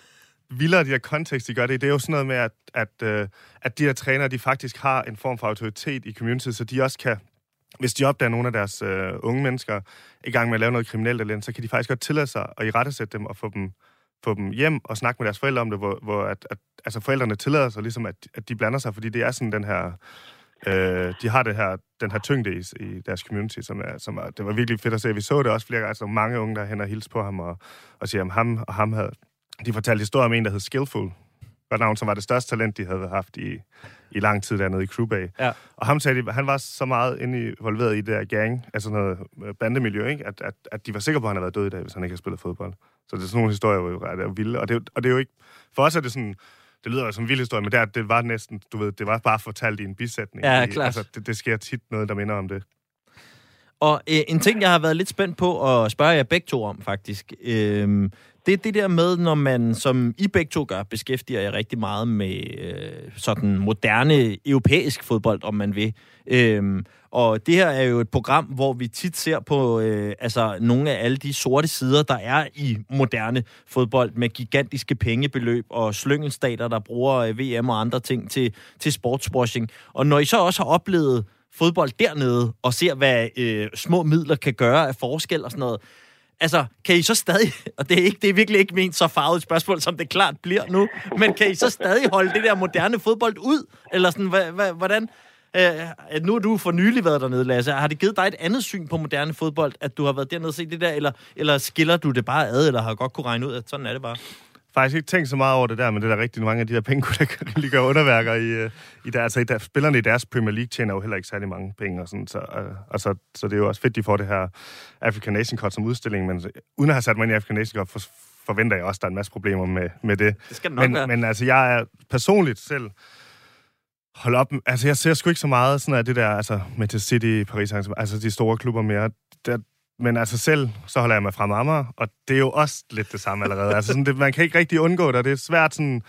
Speaker 5: vildere, de her kontekst, de gør det. Det er jo sådan noget med, at, at, øh, at de her trænere, de faktisk har en form for autoritet i community, så de også kan, hvis de opdager nogle af deres øh, unge mennesker i gang med at lave noget kriminelt eller andet, så kan de faktisk godt tillade sig at i dem og få dem, få dem hjem og snakke med deres forældre om det, hvor, hvor at, at, altså forældrene tillader sig ligesom, at, at de blander sig, fordi det er sådan den her... Øh, de har det her, den her tyngde i, i deres community, som er, som er, det var virkelig fedt at se. Vi så det også flere gange, altså mange unge, der hen og hilste på ham og, og siger, at ham og ham havde... De fortalte historier om en, der hed Skillful, godt navn, som var det største talent, de havde haft i, i lang tid dernede i Crew Bay.
Speaker 1: Ja.
Speaker 5: Og ham sagde de, han var så meget involveret i det der gang, altså noget øh, bandemiljø, ikke? At, at, at de var sikre på, at han havde været død i dag, hvis han ikke havde spillet fodbold. Så det er sådan nogle historier, der er vilde. Og det, og det er jo ikke... For os er det sådan... Det lyder jo som en vild historie, men det, er- det var næsten, du ved, det var bare fortalt i en bisætning.
Speaker 1: Ja, klart.
Speaker 5: Altså, det, det sker tit noget, der minder om det.
Speaker 1: Og øh, en ting, jeg har været lidt spændt på at spørge jer begge to om, faktisk, øh, det er det der med, når man, som I begge to gør, beskæftiger jer rigtig meget med øh, sådan moderne europæisk fodbold, om man vil. Øhm, og det her er jo et program, hvor vi tit ser på øh, altså nogle af alle de sorte sider, der er i moderne fodbold, med gigantiske pengebeløb og slyngelstater, der bruger øh, VM og andre ting til, til sportswashing. Og når I så også har oplevet fodbold dernede, og ser, hvad øh, små midler kan gøre af forskel og sådan noget, altså, kan I så stadig, og det er, ikke, det er virkelig ikke ment så farvet spørgsmål, som det klart bliver nu, men kan I så stadig holde det der moderne fodbold ud? Eller sådan, hva, hva, hvordan? Øh, nu har du for nylig været dernede, Lasse. Har det givet dig et andet syn på moderne fodbold, at du har været dernede og set det der, eller, eller skiller du det bare ad, eller har godt kunne regne ud, at sådan er det bare?
Speaker 5: Faktisk ikke tænkt så meget over det der, men det er der rigtig mange af de der penge, der kan lige gøre underværker i, øh, i der, altså i der, spillerne i deres Premier League tjener jo heller ikke særlig mange penge, og sådan, så, uh, altså, så det er jo også fedt, de får det her African Nation Cup som udstilling, men uden at have sat mig ind i African Nation Cup, for, forventer jeg også, at der er en masse problemer med, med det.
Speaker 1: Det skal nok
Speaker 5: men,
Speaker 1: være.
Speaker 5: men altså, jeg er personligt selv Hold op. Altså, jeg ser sgu ikke så meget sådan af det der, altså, Manchester City, Paris, altså de store klubber mere. Der, men altså selv, så holder jeg mig fra Amager, og det er jo også lidt det samme allerede. altså sådan, det, man kan ikke rigtig undgå det, det er svært sådan...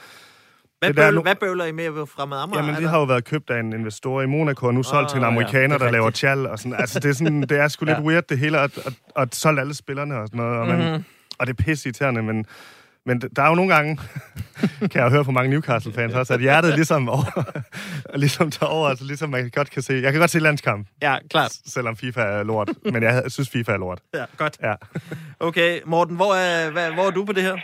Speaker 1: Hvad, bøvler, hvad bøvler I med fra Amager?
Speaker 5: Jamen, det har jo været købt af en investor i Monaco, og nu solgt oh, til en amerikaner, ja, der laver tjal, og sådan. Altså, det er, sådan, det er sgu lidt ja. weird, det hele, og, og, og solgt alle spillerne og sådan noget, og, man, mm-hmm. og det er pisse irriterende, men men der er jo nogle gange, kan jeg høre på mange Newcastle-fans også, at hjertet ligesom, over, ligesom tager over, altså ligesom man godt kan se. Jeg kan godt se landskamp.
Speaker 1: Ja, klart.
Speaker 5: Selvom FIFA er lort. Men jeg synes, FIFA er lort.
Speaker 1: Ja, godt.
Speaker 5: Ja.
Speaker 1: Okay, Morten, hvor er, hvad, hvor er du på det her?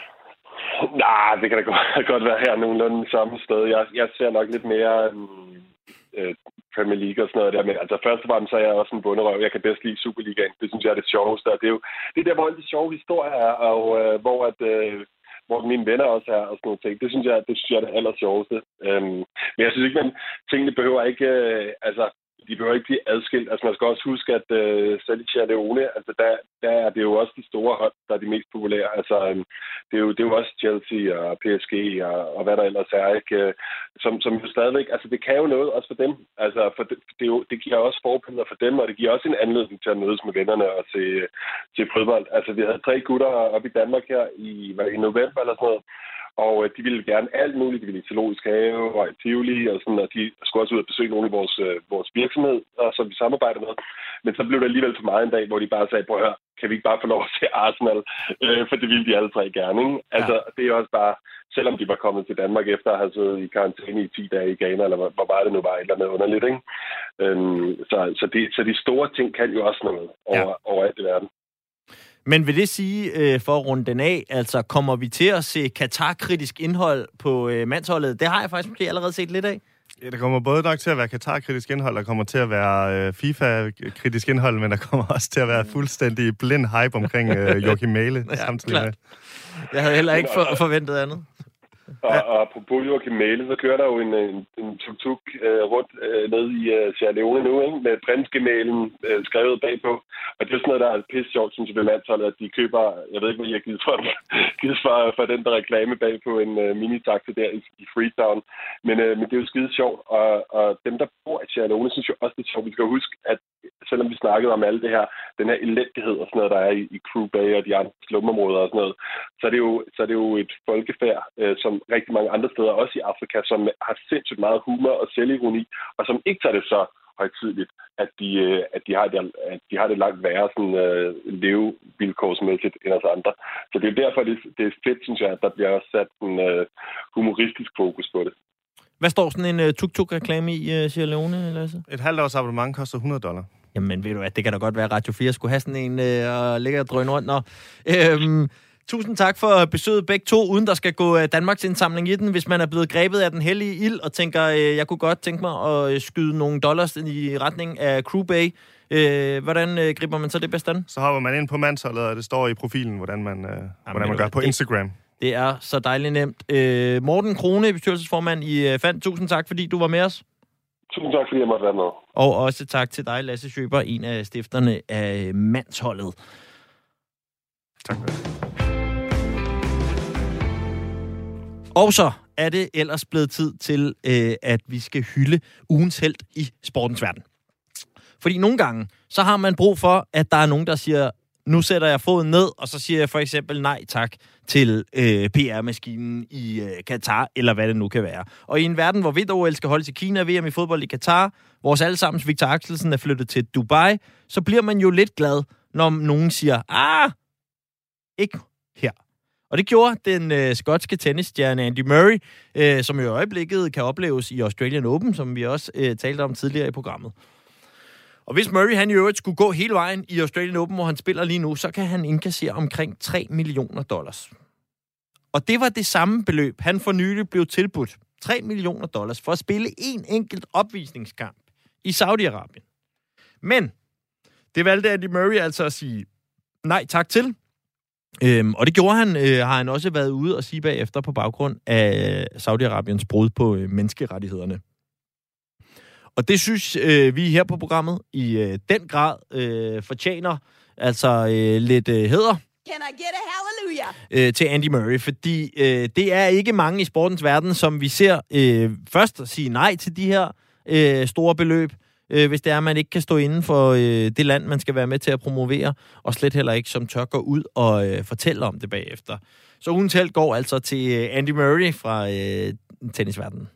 Speaker 6: Nej, det kan da godt, godt være her nogenlunde samme sted. Jeg, jeg ser nok lidt mere øh, Premier League og sådan noget der. Men altså først og fremmest så er jeg også en bunderøv. Jeg kan bedst lide Superligaen. Det synes jeg er det sjoveste. Og det er jo det er der, hvor alle de sjove historier er, og øh, hvor at, øh, hvor mine venner også er og sådan noget ting. Det synes jeg, det synes jeg er det aller sjoveste. Øhm, men jeg synes ikke, at tingene behøver ikke, øh, altså, de behøver ikke blive adskilt. Altså, man skal også huske, at øh, selv i Sierra Leone, altså, der, der er det jo også de store hold, der er de mest populære. Altså, øh, det, er jo, det er jo også Chelsea og PSG og, og hvad der ellers er, ikke? Øh, som, som jo stadigvæk, altså, det kan jo noget også for dem. Altså, for det, det, jo, det giver også forbilleder for dem, og det giver også en anledning til at mødes med vennerne og se, til fodbold. Altså, vi havde tre gutter op i Danmark her i, hvad, i november eller sådan noget, og øh, de ville gerne alt muligt. De ville i zoologisk have og i Tivoli, og, sådan, og de skulle også ud og besøge nogle af vores, øh, vores virksomhed, og som vi samarbejder med. Men så blev det alligevel for meget en dag, hvor de bare sagde, prøv at høre, kan vi ikke bare få lov at se Arsenal? Øh, for det ville de alle tre gerne. Ikke? Altså, ja. det er også bare, selvom de var kommet til Danmark efter at have siddet i karantæne i 10 dage i Ghana, eller hvor bare det nu var, et eller andet underligt. Ikke? Øhm, så, så, de, så de store ting kan jo også noget over, ja. over alt i verden.
Speaker 1: Men vil det sige, øh, for at runde den af, altså kommer vi til at se Katar-kritisk indhold på øh, mandsholdet? Det har jeg faktisk måske allerede set lidt af.
Speaker 5: Ja, der kommer både nok til at være Katar-kritisk indhold, der kommer til at være øh, FIFA-kritisk indhold, men der kommer også til at være fuldstændig blind hype omkring øh, Joachim Mæle ja, samtidig med.
Speaker 1: Jeg havde heller ikke for, forventet andet.
Speaker 6: Og, ja. og apropos Joachim Mæle, så kører der jo en, en, en tuk-tuk uh, rundt uh, ned i uh, Sierra Leone nu, ikke? med prinsgemalen uh, skrevet bagpå. Og det er sådan noget, der er pisse sjovt, synes jeg, ved landsholdet, at de køber, jeg ved ikke, hvad I har givet for, givet for, for den der reklame bag på en uh, mini-taxe der i, i Freetown. Men, uh, men det er jo skide sjovt, og, og dem, der bor i Sierra Leone, synes jo også, det er sjovt. Vi skal huske, at selvom vi snakkede om alt det her, den her elendighed og sådan noget, der er i, i Crew Bay og de andre slumområder og sådan noget, så er det jo, så er det jo et folkefærd, øh, som rigtig mange andre steder, også i Afrika, som har sindssygt meget humor og selvironi, og som ikke tager det så højtidligt, at de, øh, at de, har, det, at de har det langt værre sådan, øh, levevilkårsmæssigt end os andre. Så det er derfor, det, det er fedt, synes jeg, at der bliver også sat en øh, humoristisk fokus på det.
Speaker 1: Hvad står sådan en uh, tuk-tuk-reklame i uh, Sierra Leone, Lasse?
Speaker 5: Et halvt års abonnement koster 100 dollar.
Speaker 1: Jamen, ved du hvad, det kan da godt være, at Radio 4 skulle have sådan en uh, og ligge og drøne rundt. Nå. Øhm, tusind tak for besøget begge to, uden der skal gå uh, Danmarks indsamling i den. Hvis man er blevet grebet af den hellige ild og tænker, uh, jeg kunne godt tænke mig at skyde nogle dollars i retning af Crew Bay, Øh, hvordan øh, griber man så det bedst an?
Speaker 5: Så hopper man ind på mandsholdet, og det står i profilen, hvordan man, øh, Jamen, hvordan man gør på Instagram.
Speaker 1: Det er så dejligt nemt. Øh, Morten Krone, bestyrelsesformand i øh, FAND, tusind tak, fordi du var med os.
Speaker 6: Tusind tak, fordi jeg måtte være med.
Speaker 1: Og også tak til dig, Lasse Schøber, en af stifterne af Mandsholdet.
Speaker 5: Tak for det.
Speaker 1: Og så er det ellers blevet tid til, øh, at vi skal hylde ugens held i sportens verden. Fordi nogle gange, så har man brug for, at der er nogen, der siger, nu sætter jeg foden ned, og så siger jeg for eksempel nej tak til øh, PR-maskinen i øh, Katar, eller hvad det nu kan være. Og i en verden, hvor vinter-OL skal holdes i Kina, VM i fodbold i Katar, vores allesammens Victor Axelsen er flyttet til Dubai, så bliver man jo lidt glad, når nogen siger, ah, ikke her. Og det gjorde den øh, skotske tennisstjerne Andy Murray, øh, som i øjeblikket kan opleves i Australian Open, som vi også øh, talte om tidligere i programmet. Og hvis Murray han i øvrigt skulle gå hele vejen i Australian Open, hvor han spiller lige nu, så kan han indkassere omkring 3 millioner dollars. Og det var det samme beløb, han for nylig blev tilbudt. 3 millioner dollars for at spille en enkelt opvisningskamp i Saudi-Arabien. Men det valgte Andy Murray altså at sige nej tak til. Øhm, og det gjorde han, øh, har han også været ude og sige bagefter på baggrund af Saudi-Arabiens brud på øh, menneskerettighederne. Og det synes øh, vi her på programmet i øh, den grad øh, fortjener altså øh, lidt øh, heder.
Speaker 8: Can I get a hallelujah?
Speaker 1: Øh, til Andy Murray, fordi øh, det er ikke mange i sportens verden, som vi ser øh, først sige nej til de her øh, store beløb, øh, hvis det er, at man ikke kan stå inden for øh, det land, man skal være med til at promovere, og slet heller ikke som tør gå ud og øh, fortælle om det bagefter. Så ugen talt går altså til øh, Andy Murray fra øh, tennisverdenen.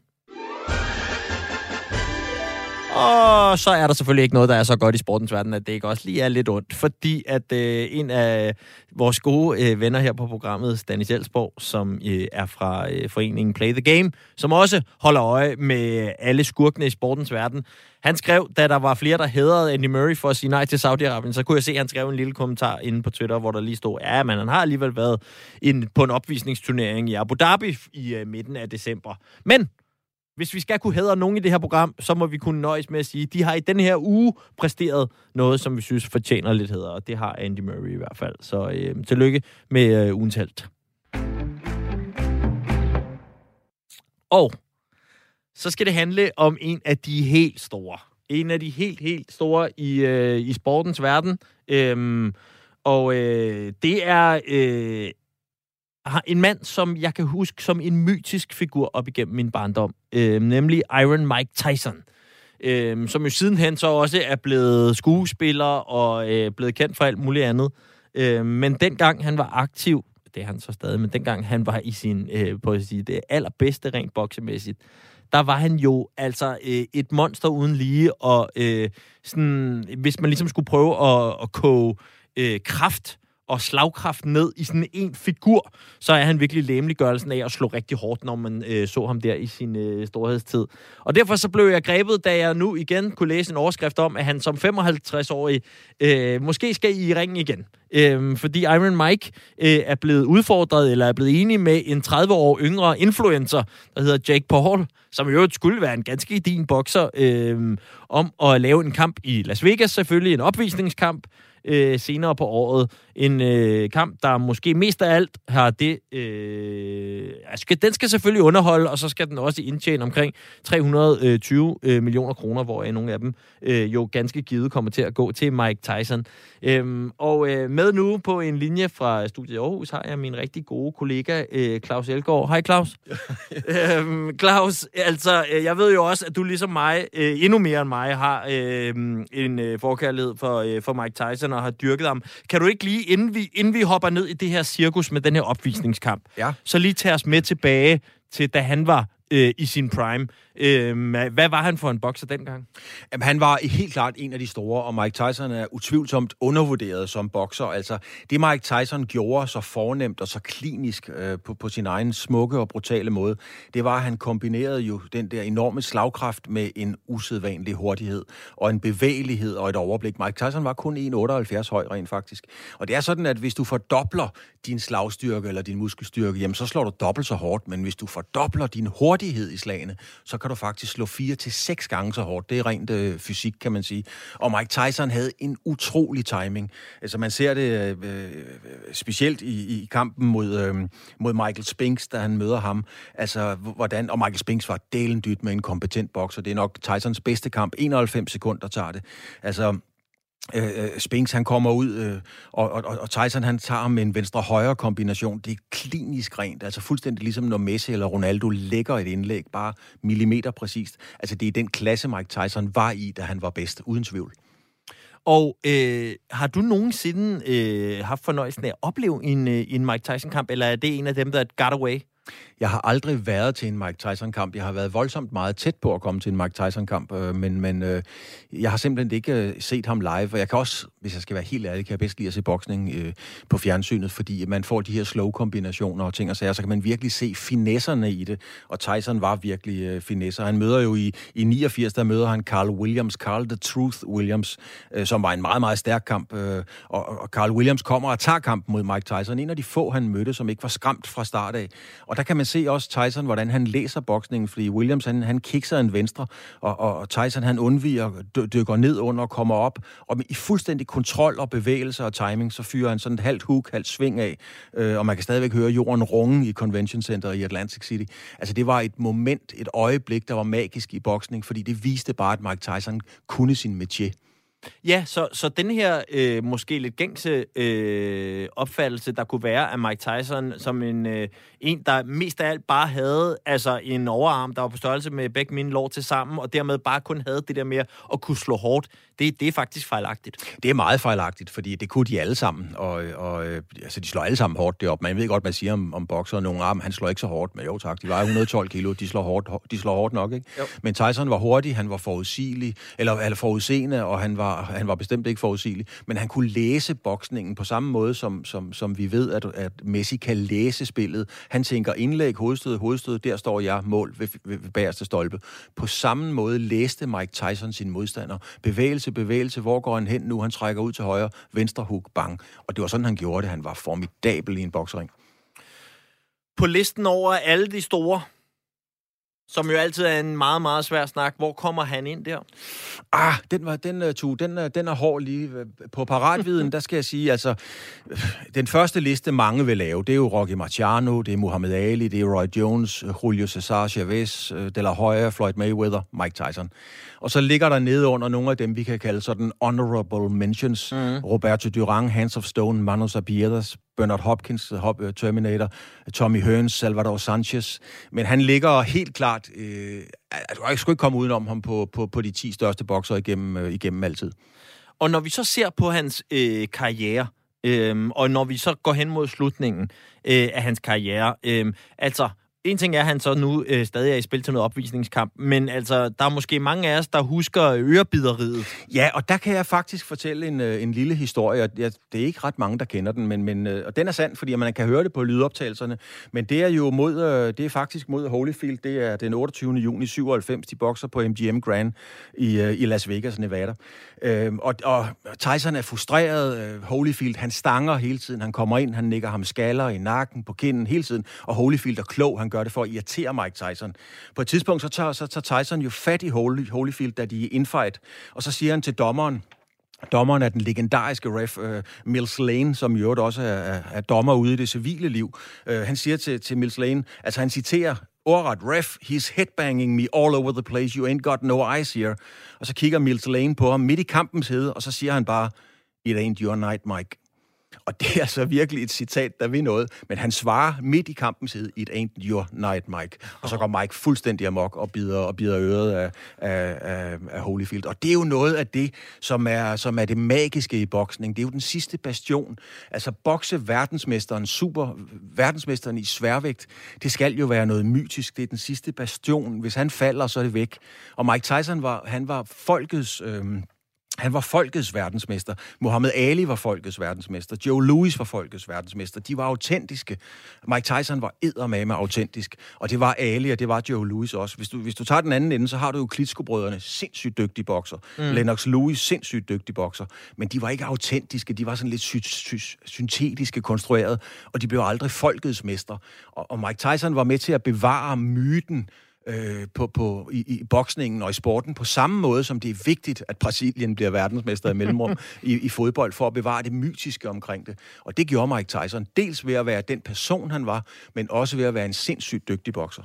Speaker 1: Og så er der selvfølgelig ikke noget, der er så godt i sportens verden, at det ikke også lige er lidt ondt. Fordi at øh, en af vores gode øh, venner her på programmet, Stanis Elsborg, som øh, er fra øh, foreningen Play the Game, som også holder øje med alle skurkene i sportens verden, han skrev, da der var flere, der hedrede Andy Murray for at sige nej til Saudi-Arabien, så kunne jeg se, at han skrev en lille kommentar inde på Twitter, hvor der lige stod, ja, men han har alligevel været in, på en opvisningsturnering i Abu Dhabi i øh, midten af december. Men hvis vi skal kunne hædre nogen i det her program, så må vi kunne nøjes med at sige, at de har i den her uge præsteret noget, som vi synes fortjener lidt hæder, og det har Andy Murray i hvert fald. Så øh, tillykke med øh, ugens held. Og så skal det handle om en af de helt store. En af de helt, helt store i, øh, i sportens verden. Øhm, og øh, det er øh, en mand, som jeg kan huske som en mytisk figur op igennem min barndom. Øh, nemlig Iron Mike Tyson. Øh, som jo sidenhen så også er blevet skuespiller og øh, blevet kendt for alt muligt andet. Øh, men dengang han var aktiv, det er han så stadig, men dengang han var i sin, øh, på at sige, det allerbedste rent boksemæssigt, der var han jo altså øh, et monster uden lige, og øh, sådan, hvis man ligesom skulle prøve at, at koge øh, kraft og slagkraft ned i sådan en figur, så er han virkelig læmeliggørelsen af at slå rigtig hårdt, når man øh, så ham der i sin øh, storhedstid. Og derfor så blev jeg grebet, da jeg nu igen kunne læse en overskrift om, at han som 55-årig øh, måske skal i ringen igen. Øh, fordi Iron Mike øh, er blevet udfordret, eller er blevet enig med en 30 år yngre influencer, der hedder Jake Paul, som jo skulle være en ganske din bokser, øh, om at lave en kamp i Las Vegas, selvfølgelig en opvisningskamp, øh, senere på året. En øh, kamp, der måske mest af alt har det... Øh, altså, den skal selvfølgelig underholde, og så skal den også indtjene omkring 320 øh, millioner kroner, hvor nogle af dem øh, jo ganske givet kommer til at gå til Mike Tyson. Øhm, og øh, med nu på en linje fra Studiet Aarhus har jeg min rigtig gode kollega øh, Claus Elgaard. Hej Claus. øhm, Claus, altså øh, jeg ved jo også, at du ligesom mig, øh, endnu mere end mig, har øh, en øh, forkærlighed for, øh, for Mike Tyson og har dyrket ham. Kan du ikke lige, inden vi, inden vi hopper ned i det her cirkus med den her opvisningskamp,
Speaker 9: Ja.
Speaker 1: så lige tage os med tilbage til, da han var øh, i sin prime. Øh, hvad var han for en bokser dengang?
Speaker 9: Jamen, han var helt klart en af de store, og Mike Tyson er utvivlsomt undervurderet som bokser. Altså, det Mike Tyson gjorde så fornemt og så klinisk øh, på, på sin egen smukke og brutale måde, det var, at han kombinerede jo den der enorme slagkraft med en usædvanlig hurtighed og en bevægelighed og et overblik. Mike Tyson var kun 1,78 høj rent faktisk. Og det er sådan, at hvis du fordobler din slagstyrke eller din muskelstyrke, jamen så slår du dobbelt så hårdt, men hvis du fordobler din hurtighed i slagene, så kan du faktisk slå fire til seks gange så hårdt. Det er rent øh, fysik, kan man sige. Og Mike Tyson havde en utrolig timing. Altså man ser det øh, øh specielt i, i kampen mod, øh, mod Michael Spinks, da han møder ham. Altså hvordan, og Michael Spinks var delen dyt med en kompetent bokser. Det er nok Tysons bedste kamp. 91 sekunder tager det. Altså Øh, øh, Spinks, han kommer ud, øh, og, og, og Tyson, han tager ham med en venstre-højre kombination. Det er klinisk rent, altså fuldstændig ligesom når Messi eller Ronaldo lægger et indlæg, bare millimeter præcist. Altså det er den klasse, Mike Tyson var i, da han var bedst, uden tvivl.
Speaker 1: Og øh, har du nogensinde øh, haft fornøjelsen af at opleve en, øh, en Mike Tyson-kamp, eller er det en af dem, der got away?
Speaker 9: Jeg har aldrig været til en Mike Tyson-kamp. Jeg har været voldsomt meget tæt på at komme til en Mike Tyson-kamp, øh, men, men øh, jeg har simpelthen ikke øh, set ham live. Og jeg kan også, hvis jeg skal være helt ærlig, kan jeg bedst lide at se boksning øh, på fjernsynet, fordi man får de her slow-kombinationer og ting og sager, så kan man virkelig se finesserne i det. Og Tyson var virkelig øh, finesser. Han møder jo i, i 89, der møder han Carl Williams, Carl the Truth Williams, øh, som var en meget, meget stærk kamp. Øh, og, og Carl Williams kommer og tager kampen mod Mike Tyson. En af de få, han mødte, som ikke var skræmt fra start af. Og der kan man se også Tyson, hvordan han læser boksningen, fordi Williams, han, han kikser en venstre, og, og, Tyson, han undviger, dykker ned under og kommer op, og i fuldstændig kontrol og bevægelse og timing, så fyrer han sådan et halvt hook, halvt sving af, øh, og man kan stadigvæk høre jorden runge i Convention Center i Atlantic City. Altså, det var et moment, et øjeblik, der var magisk i boksning, fordi det viste bare, at Mike Tyson kunne sin métier.
Speaker 1: Ja, så, så den her øh, måske lidt gængse øh, opfattelse, der kunne være af Mike Tyson som en, øh, en, der mest af alt bare havde altså en overarm, der var på størrelse med begge mine lår til sammen, og dermed bare kun havde det der med at kunne slå hårdt, det, det er faktisk fejlagtigt.
Speaker 9: Det er meget fejlagtigt, fordi det kunne de alle sammen, og, og altså, de slår alle sammen hårdt derop. Man ved godt, man siger om, om bokser, nogle arm, han slår ikke så hårdt, men jo tak, de vejer 112 kilo, de slår hårdt, de slår hårdt nok, ikke? Jo. Men Tyson var hurtig, han var forudsigelig, eller, eller forudseende, og han var, han var bestemt ikke forudsigelig, men han kunne læse boksningen på samme måde, som, som, som vi ved, at, at Messi kan læse spillet. Han tænker indlæg, hovedstød, hovedstød, der står jeg, mål ved, ved, ved bagerste stolpe. På samme måde læste Mike Tyson sin modstander. Bevægelse, bevægelse, hvor går han hen nu? Han trækker ud til højre, venstre hook, bang. Og det var sådan, han gjorde det. Han var formidabel i en boksering.
Speaker 1: På listen over alle de store som jo altid er en meget, meget svær snak. Hvor kommer han ind der?
Speaker 9: Ah, den, var, den, uh, tu, den, uh, den er hård lige. På paratviden, der skal jeg sige, altså, den første liste, mange vil lave, det er jo Rocky Marciano, det er Muhammad Ali, det er Roy Jones, Julio Cesar Chavez, De La Hoya, Floyd Mayweather, Mike Tyson. Og så ligger der nede under nogle af dem, vi kan kalde sådan honorable mentions. Mm. Roberto Durang, Hands of Stone, Manos Abiedas, Bernard Hopkins, Hop, øh, Terminator, Tommy Hearns, Salvador Sanchez. Men han ligger helt klart... Øh, du skal ikke komme udenom ham på, på, på de 10 største bokser igennem, øh, igennem altid.
Speaker 1: Og når vi så ser på hans øh, karriere, øh, og når vi så går hen mod slutningen øh, af hans karriere, øh, altså en ting er, at han så nu øh, stadig er i spil til noget opvisningskamp, men altså, der er måske mange af os, der husker ørebideriet.
Speaker 9: Ja, og der kan jeg faktisk fortælle en, øh, en lille historie. Jeg, det er ikke ret mange, der kender den, men, men, øh, og den er sand, fordi man kan høre det på lydoptagelserne. Men det er jo mod, øh, det er faktisk mod Holyfield. Det er den 28. juni 97. De bokser på MGM Grand i, øh, i Las Vegas, Nevada. Øhm, og, og Tyson er frustreret. Øh, Holyfield, han stanger hele tiden. Han kommer ind, han nikker ham skaller i nakken, på kinden hele tiden. Og Holyfield er klog. Han gør det for at irritere Mike Tyson. På et tidspunkt, så tager, så tager Tyson jo fat i Holy, Holyfield, da de er infight, og så siger han til dommeren, Dommeren er den legendariske ref, uh, Mills Lane, som i øvrigt også er, er, er dommer ude i det civile liv. Uh, han siger til, til Mills Lane, altså han citerer ordret, ref, he's headbanging me all over the place, you ain't got no eyes here. Og så kigger Mills Lane på ham midt i kampens hede, og så siger han bare, it ain't your night, Mike. Og det er altså virkelig et citat, der vil noget. Men han svarer midt i kampens hed, it ain't your night, Mike. Og så går Mike fuldstændig amok og bider, og bider øret af, af, af, af Holyfield. Og det er jo noget af det, som er, som er det magiske i boksning. Det er jo den sidste bastion. Altså bokse verdensmesteren, super verdensmesteren i sværvægt, det skal jo være noget mytisk. Det er den sidste bastion. Hvis han falder, så er det væk. Og Mike Tyson var, han var folkets... Øh, han var folkets verdensmester. Muhammad Ali var folkets verdensmester. Joe Louis var folkets verdensmester. De var autentiske. Mike Tyson var eddermame autentisk. Og det var Ali, og det var Joe Louis også. Hvis du, hvis du tager den anden ende, så har du jo Klitsko-brødrene, sindssygt dygtige bokser. Mm. Lennox Lewis, sindssygt dygtige bokser. Men de var ikke autentiske. De var sådan lidt sy- sy- syntetiske konstrueret, og de blev aldrig folkets mester. Og, og Mike Tyson var med til at bevare myten øh, på, på, i, i boksningen og i sporten på samme måde, som det er vigtigt, at Brasilien bliver verdensmester i mellemrum i, i fodbold, for at bevare det mytiske omkring det. Og det gjorde Mike Tyson, dels ved at være den person, han var, men også ved at være en sindssygt dygtig bokser.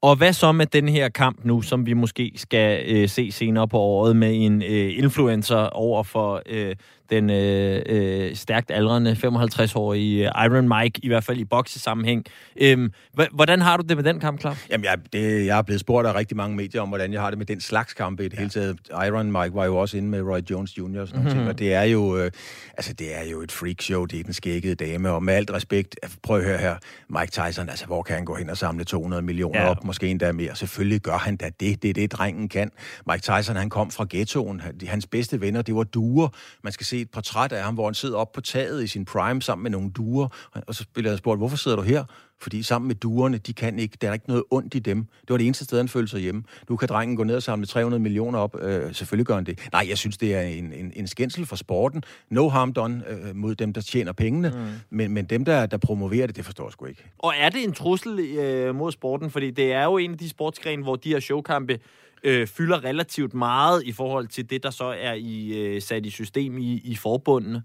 Speaker 1: Og hvad så med den her kamp nu, som vi måske skal øh, se senere på året med en øh, influencer over for øh, den øh, øh, stærkt aldrende 55-årige Iron Mike, i hvert fald i boksesammenhæng. Øhm, hvordan har du det med den kamp, Claus?
Speaker 9: Jamen, jeg, det, jeg er blevet spurgt af rigtig mange medier om, hvordan jeg har det med den slags kampe i det ja. hele taget. Iron Mike var jo også inde med Roy Jones Jr. og sådan mm-hmm. ting, og det er jo, øh, altså, det er jo et freakshow, det er den skækkede dame, og med alt respekt, prøv at høre her, Mike Tyson, altså, hvor kan han gå hen og samle 200 millioner ja. op, måske endda mere? Selvfølgelig gør han da det, det er det, drengen kan. Mike Tyson, han kom fra ghettoen, hans bedste venner, det var duer. Man skal se et portræt af ham, hvor han sidder op på taget i sin prime sammen med nogle duer, og så bliver jeg spurgt, hvorfor sidder du her? Fordi sammen med duerne, de kan ikke, der er ikke noget ondt i dem. Det var det eneste sted, han følte sig hjemme. Nu kan drengen gå ned og samle 300 millioner op. Øh, selvfølgelig gør han det. Nej, jeg synes, det er en, en, en skændsel for sporten. No harm done øh, mod dem, der tjener pengene. Mm. Men, men dem, der, der promoverer det, det forstår jeg sgu ikke.
Speaker 1: Og er det en trussel øh, mod sporten? Fordi det er jo en af de sportsgrene, hvor de her showkampe øh, fylder relativt meget i forhold til det, der så er i, øh, sat i system i, i forbundene.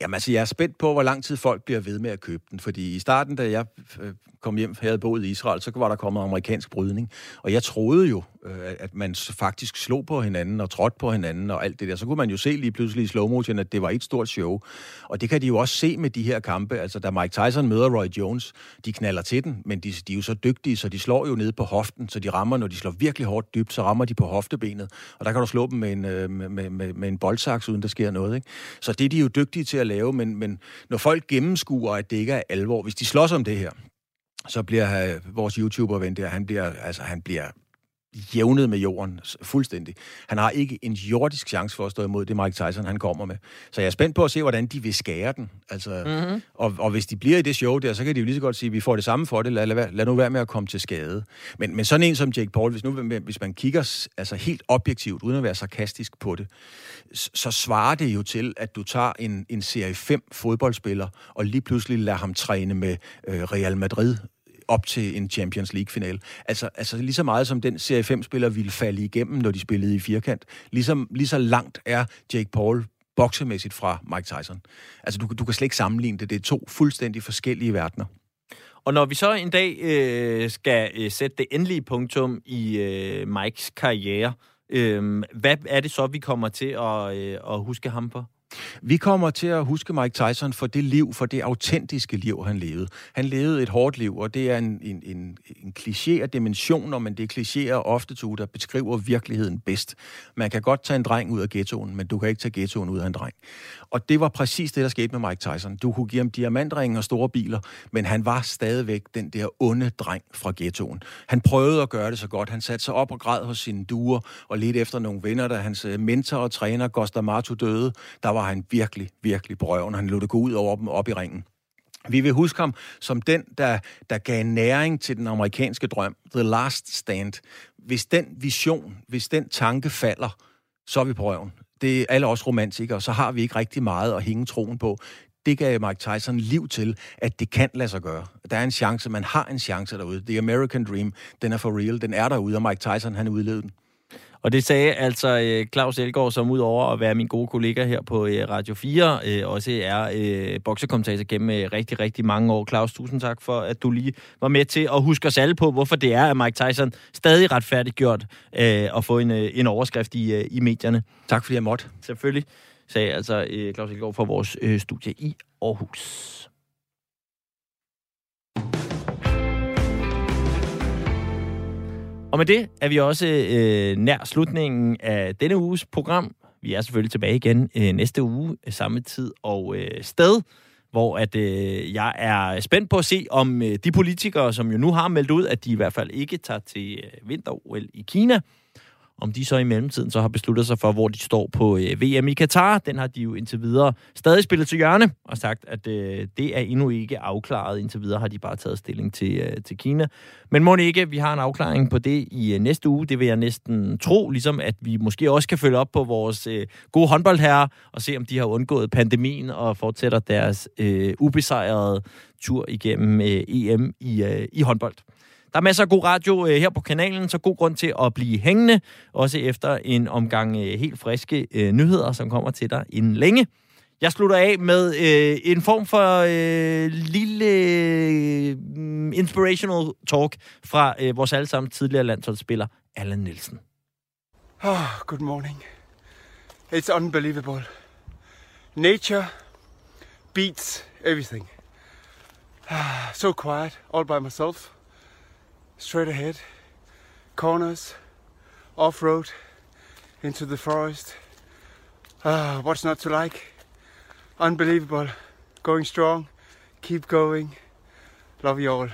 Speaker 9: Jamen altså, jeg er spændt på, hvor lang tid folk bliver ved med at købe den. Fordi i starten, da jeg øh, kom hjem, havde boet i Israel, så var der kommet amerikansk brydning. Og jeg troede jo, øh, at man faktisk slog på hinanden og trådte på hinanden og alt det der. Så kunne man jo se lige pludselig i slow motion, at det var et stort show. Og det kan de jo også se med de her kampe. Altså, da Mike Tyson møder Roy Jones, de knaller til den, men de, de er jo så dygtige, så de slår jo ned på hoften, så de rammer, når de slår virkelig hårdt dybt, så rammer de på hoftebenet. Og der kan du slå dem med en, øh, med, med, med, med en boldsaks, uden der sker noget. Ikke? Så det er de jo dygtige til at lave, men, men når folk gennemskuer, at det ikke er alvor, hvis de slås om det her, så bliver øh, vores YouTuber-ven der, han bliver, altså, han bliver jævnet med jorden fuldstændig. Han har ikke en jordisk chance for at stå imod det, Mike Tyson han kommer med. Så jeg er spændt på at se, hvordan de vil skære den. Altså, mm-hmm. og, og hvis de bliver i det show der, så kan de jo lige så godt sige, at vi får det samme for det. Lad, lad, lad nu være med at komme til skade. Men, men sådan en som Jake Paul, hvis, nu, hvis man kigger altså helt objektivt, uden at være sarkastisk på det, så svarer det jo til, at du tager en, en serie 5 fodboldspiller, og lige pludselig lader ham træne med øh, Real Madrid op til en Champions League-final. Altså, altså lige så meget som den Serie 5-spiller ville falde igennem, når de spillede i firkant. Ligesom, lige så langt er Jake Paul boksemæssigt fra Mike Tyson. Altså, du, du kan slet ikke sammenligne det. Det er to fuldstændig forskellige verdener.
Speaker 1: Og når vi så en dag øh, skal øh, sætte det endelige punktum i øh, Mikes karriere, øh, hvad er det så, vi kommer til at, øh, at huske ham på?
Speaker 9: Vi kommer til at huske Mike Tyson for det liv, for det autentiske liv, han levede. Han levede et hårdt liv, og det er en, en, en, en kliché af dimensioner, men det er klichéer ofte, to, der beskriver virkeligheden bedst. Man kan godt tage en dreng ud af ghettoen, men du kan ikke tage ghettoen ud af en dreng. Og det var præcis det, der skete med Mike Tyson. Du kunne give ham diamantringen og store biler, men han var stadigvæk den der onde dreng fra ghettoen. Han prøvede at gøre det så godt. Han satte sig op og græd hos sine duer og lidt efter nogle venner, da hans øh, mentor og træner, Gosta Martu, døde. Der var han virkelig, virkelig på røven. Han lod det gå ud over dem op i ringen. Vi vil huske ham som den, der, der gav næring til den amerikanske drøm, The Last Stand. Hvis den vision, hvis den tanke falder, så er vi på røven. Det er alle os romantikere, så har vi ikke rigtig meget at hænge troen på. Det gav Mike Tyson liv til, at det kan lade sig gøre. Der er en chance, man har en chance derude. The American Dream, den er for real, den er derude, og Mike Tyson, han udlevede den.
Speaker 1: Og det sagde altså øh, Claus Elgaard, som udover at være min gode kollega her på øh, Radio 4, øh, også er øh, boksekommentator gennem øh, rigtig, rigtig mange år. Claus, tusind tak for, at du lige var med til at huske os alle på, hvorfor det er, at Mike Tyson stadig retfærdiggjort øh, at få en, øh, en overskrift i, øh, i medierne.
Speaker 9: Tak fordi jeg måtte.
Speaker 1: Selvfølgelig, sagde altså øh, Claus Elgaard fra vores øh, studie i Aarhus. Og med det er vi også øh, nær slutningen af denne uges program. Vi er selvfølgelig tilbage igen øh, næste uge, øh, samme tid og øh, sted, hvor at øh, jeg er spændt på at se, om øh, de politikere, som jo nu har meldt ud, at de i hvert fald ikke tager til øh, vinter-OL i Kina, om de så i mellemtiden så har besluttet sig for, hvor de står på øh, VM i Katar. Den har de jo indtil videre stadig spillet til hjørne og sagt, at øh, det er endnu ikke afklaret. Indtil videre har de bare taget stilling til, øh, til Kina. Men må ikke, vi har en afklaring på det i øh, næste uge. Det vil jeg næsten tro, ligesom at vi måske også kan følge op på vores øh, gode håndboldherrer og se, om de har undgået pandemien og fortsætter deres øh, ubesejrede tur igennem øh, EM i, øh, i håndbold. Der er masser af god radio øh, her på kanalen, så god grund til at blive hængende, også efter en omgang øh, helt friske øh, nyheder, som kommer til dig inden længe. Jeg slutter af med øh, en form for øh, lille øh, inspirational talk fra øh, vores allesammen tidligere landsholdsspiller, Allan Nielsen.
Speaker 10: Oh, good morning. It's unbelievable. nature beats everything. Ah, so quiet, all by myself, straight ahead, corners, off road, into the forest. Uh, what's not to like? Unbelievable. Going strong. Keep going. Love you all.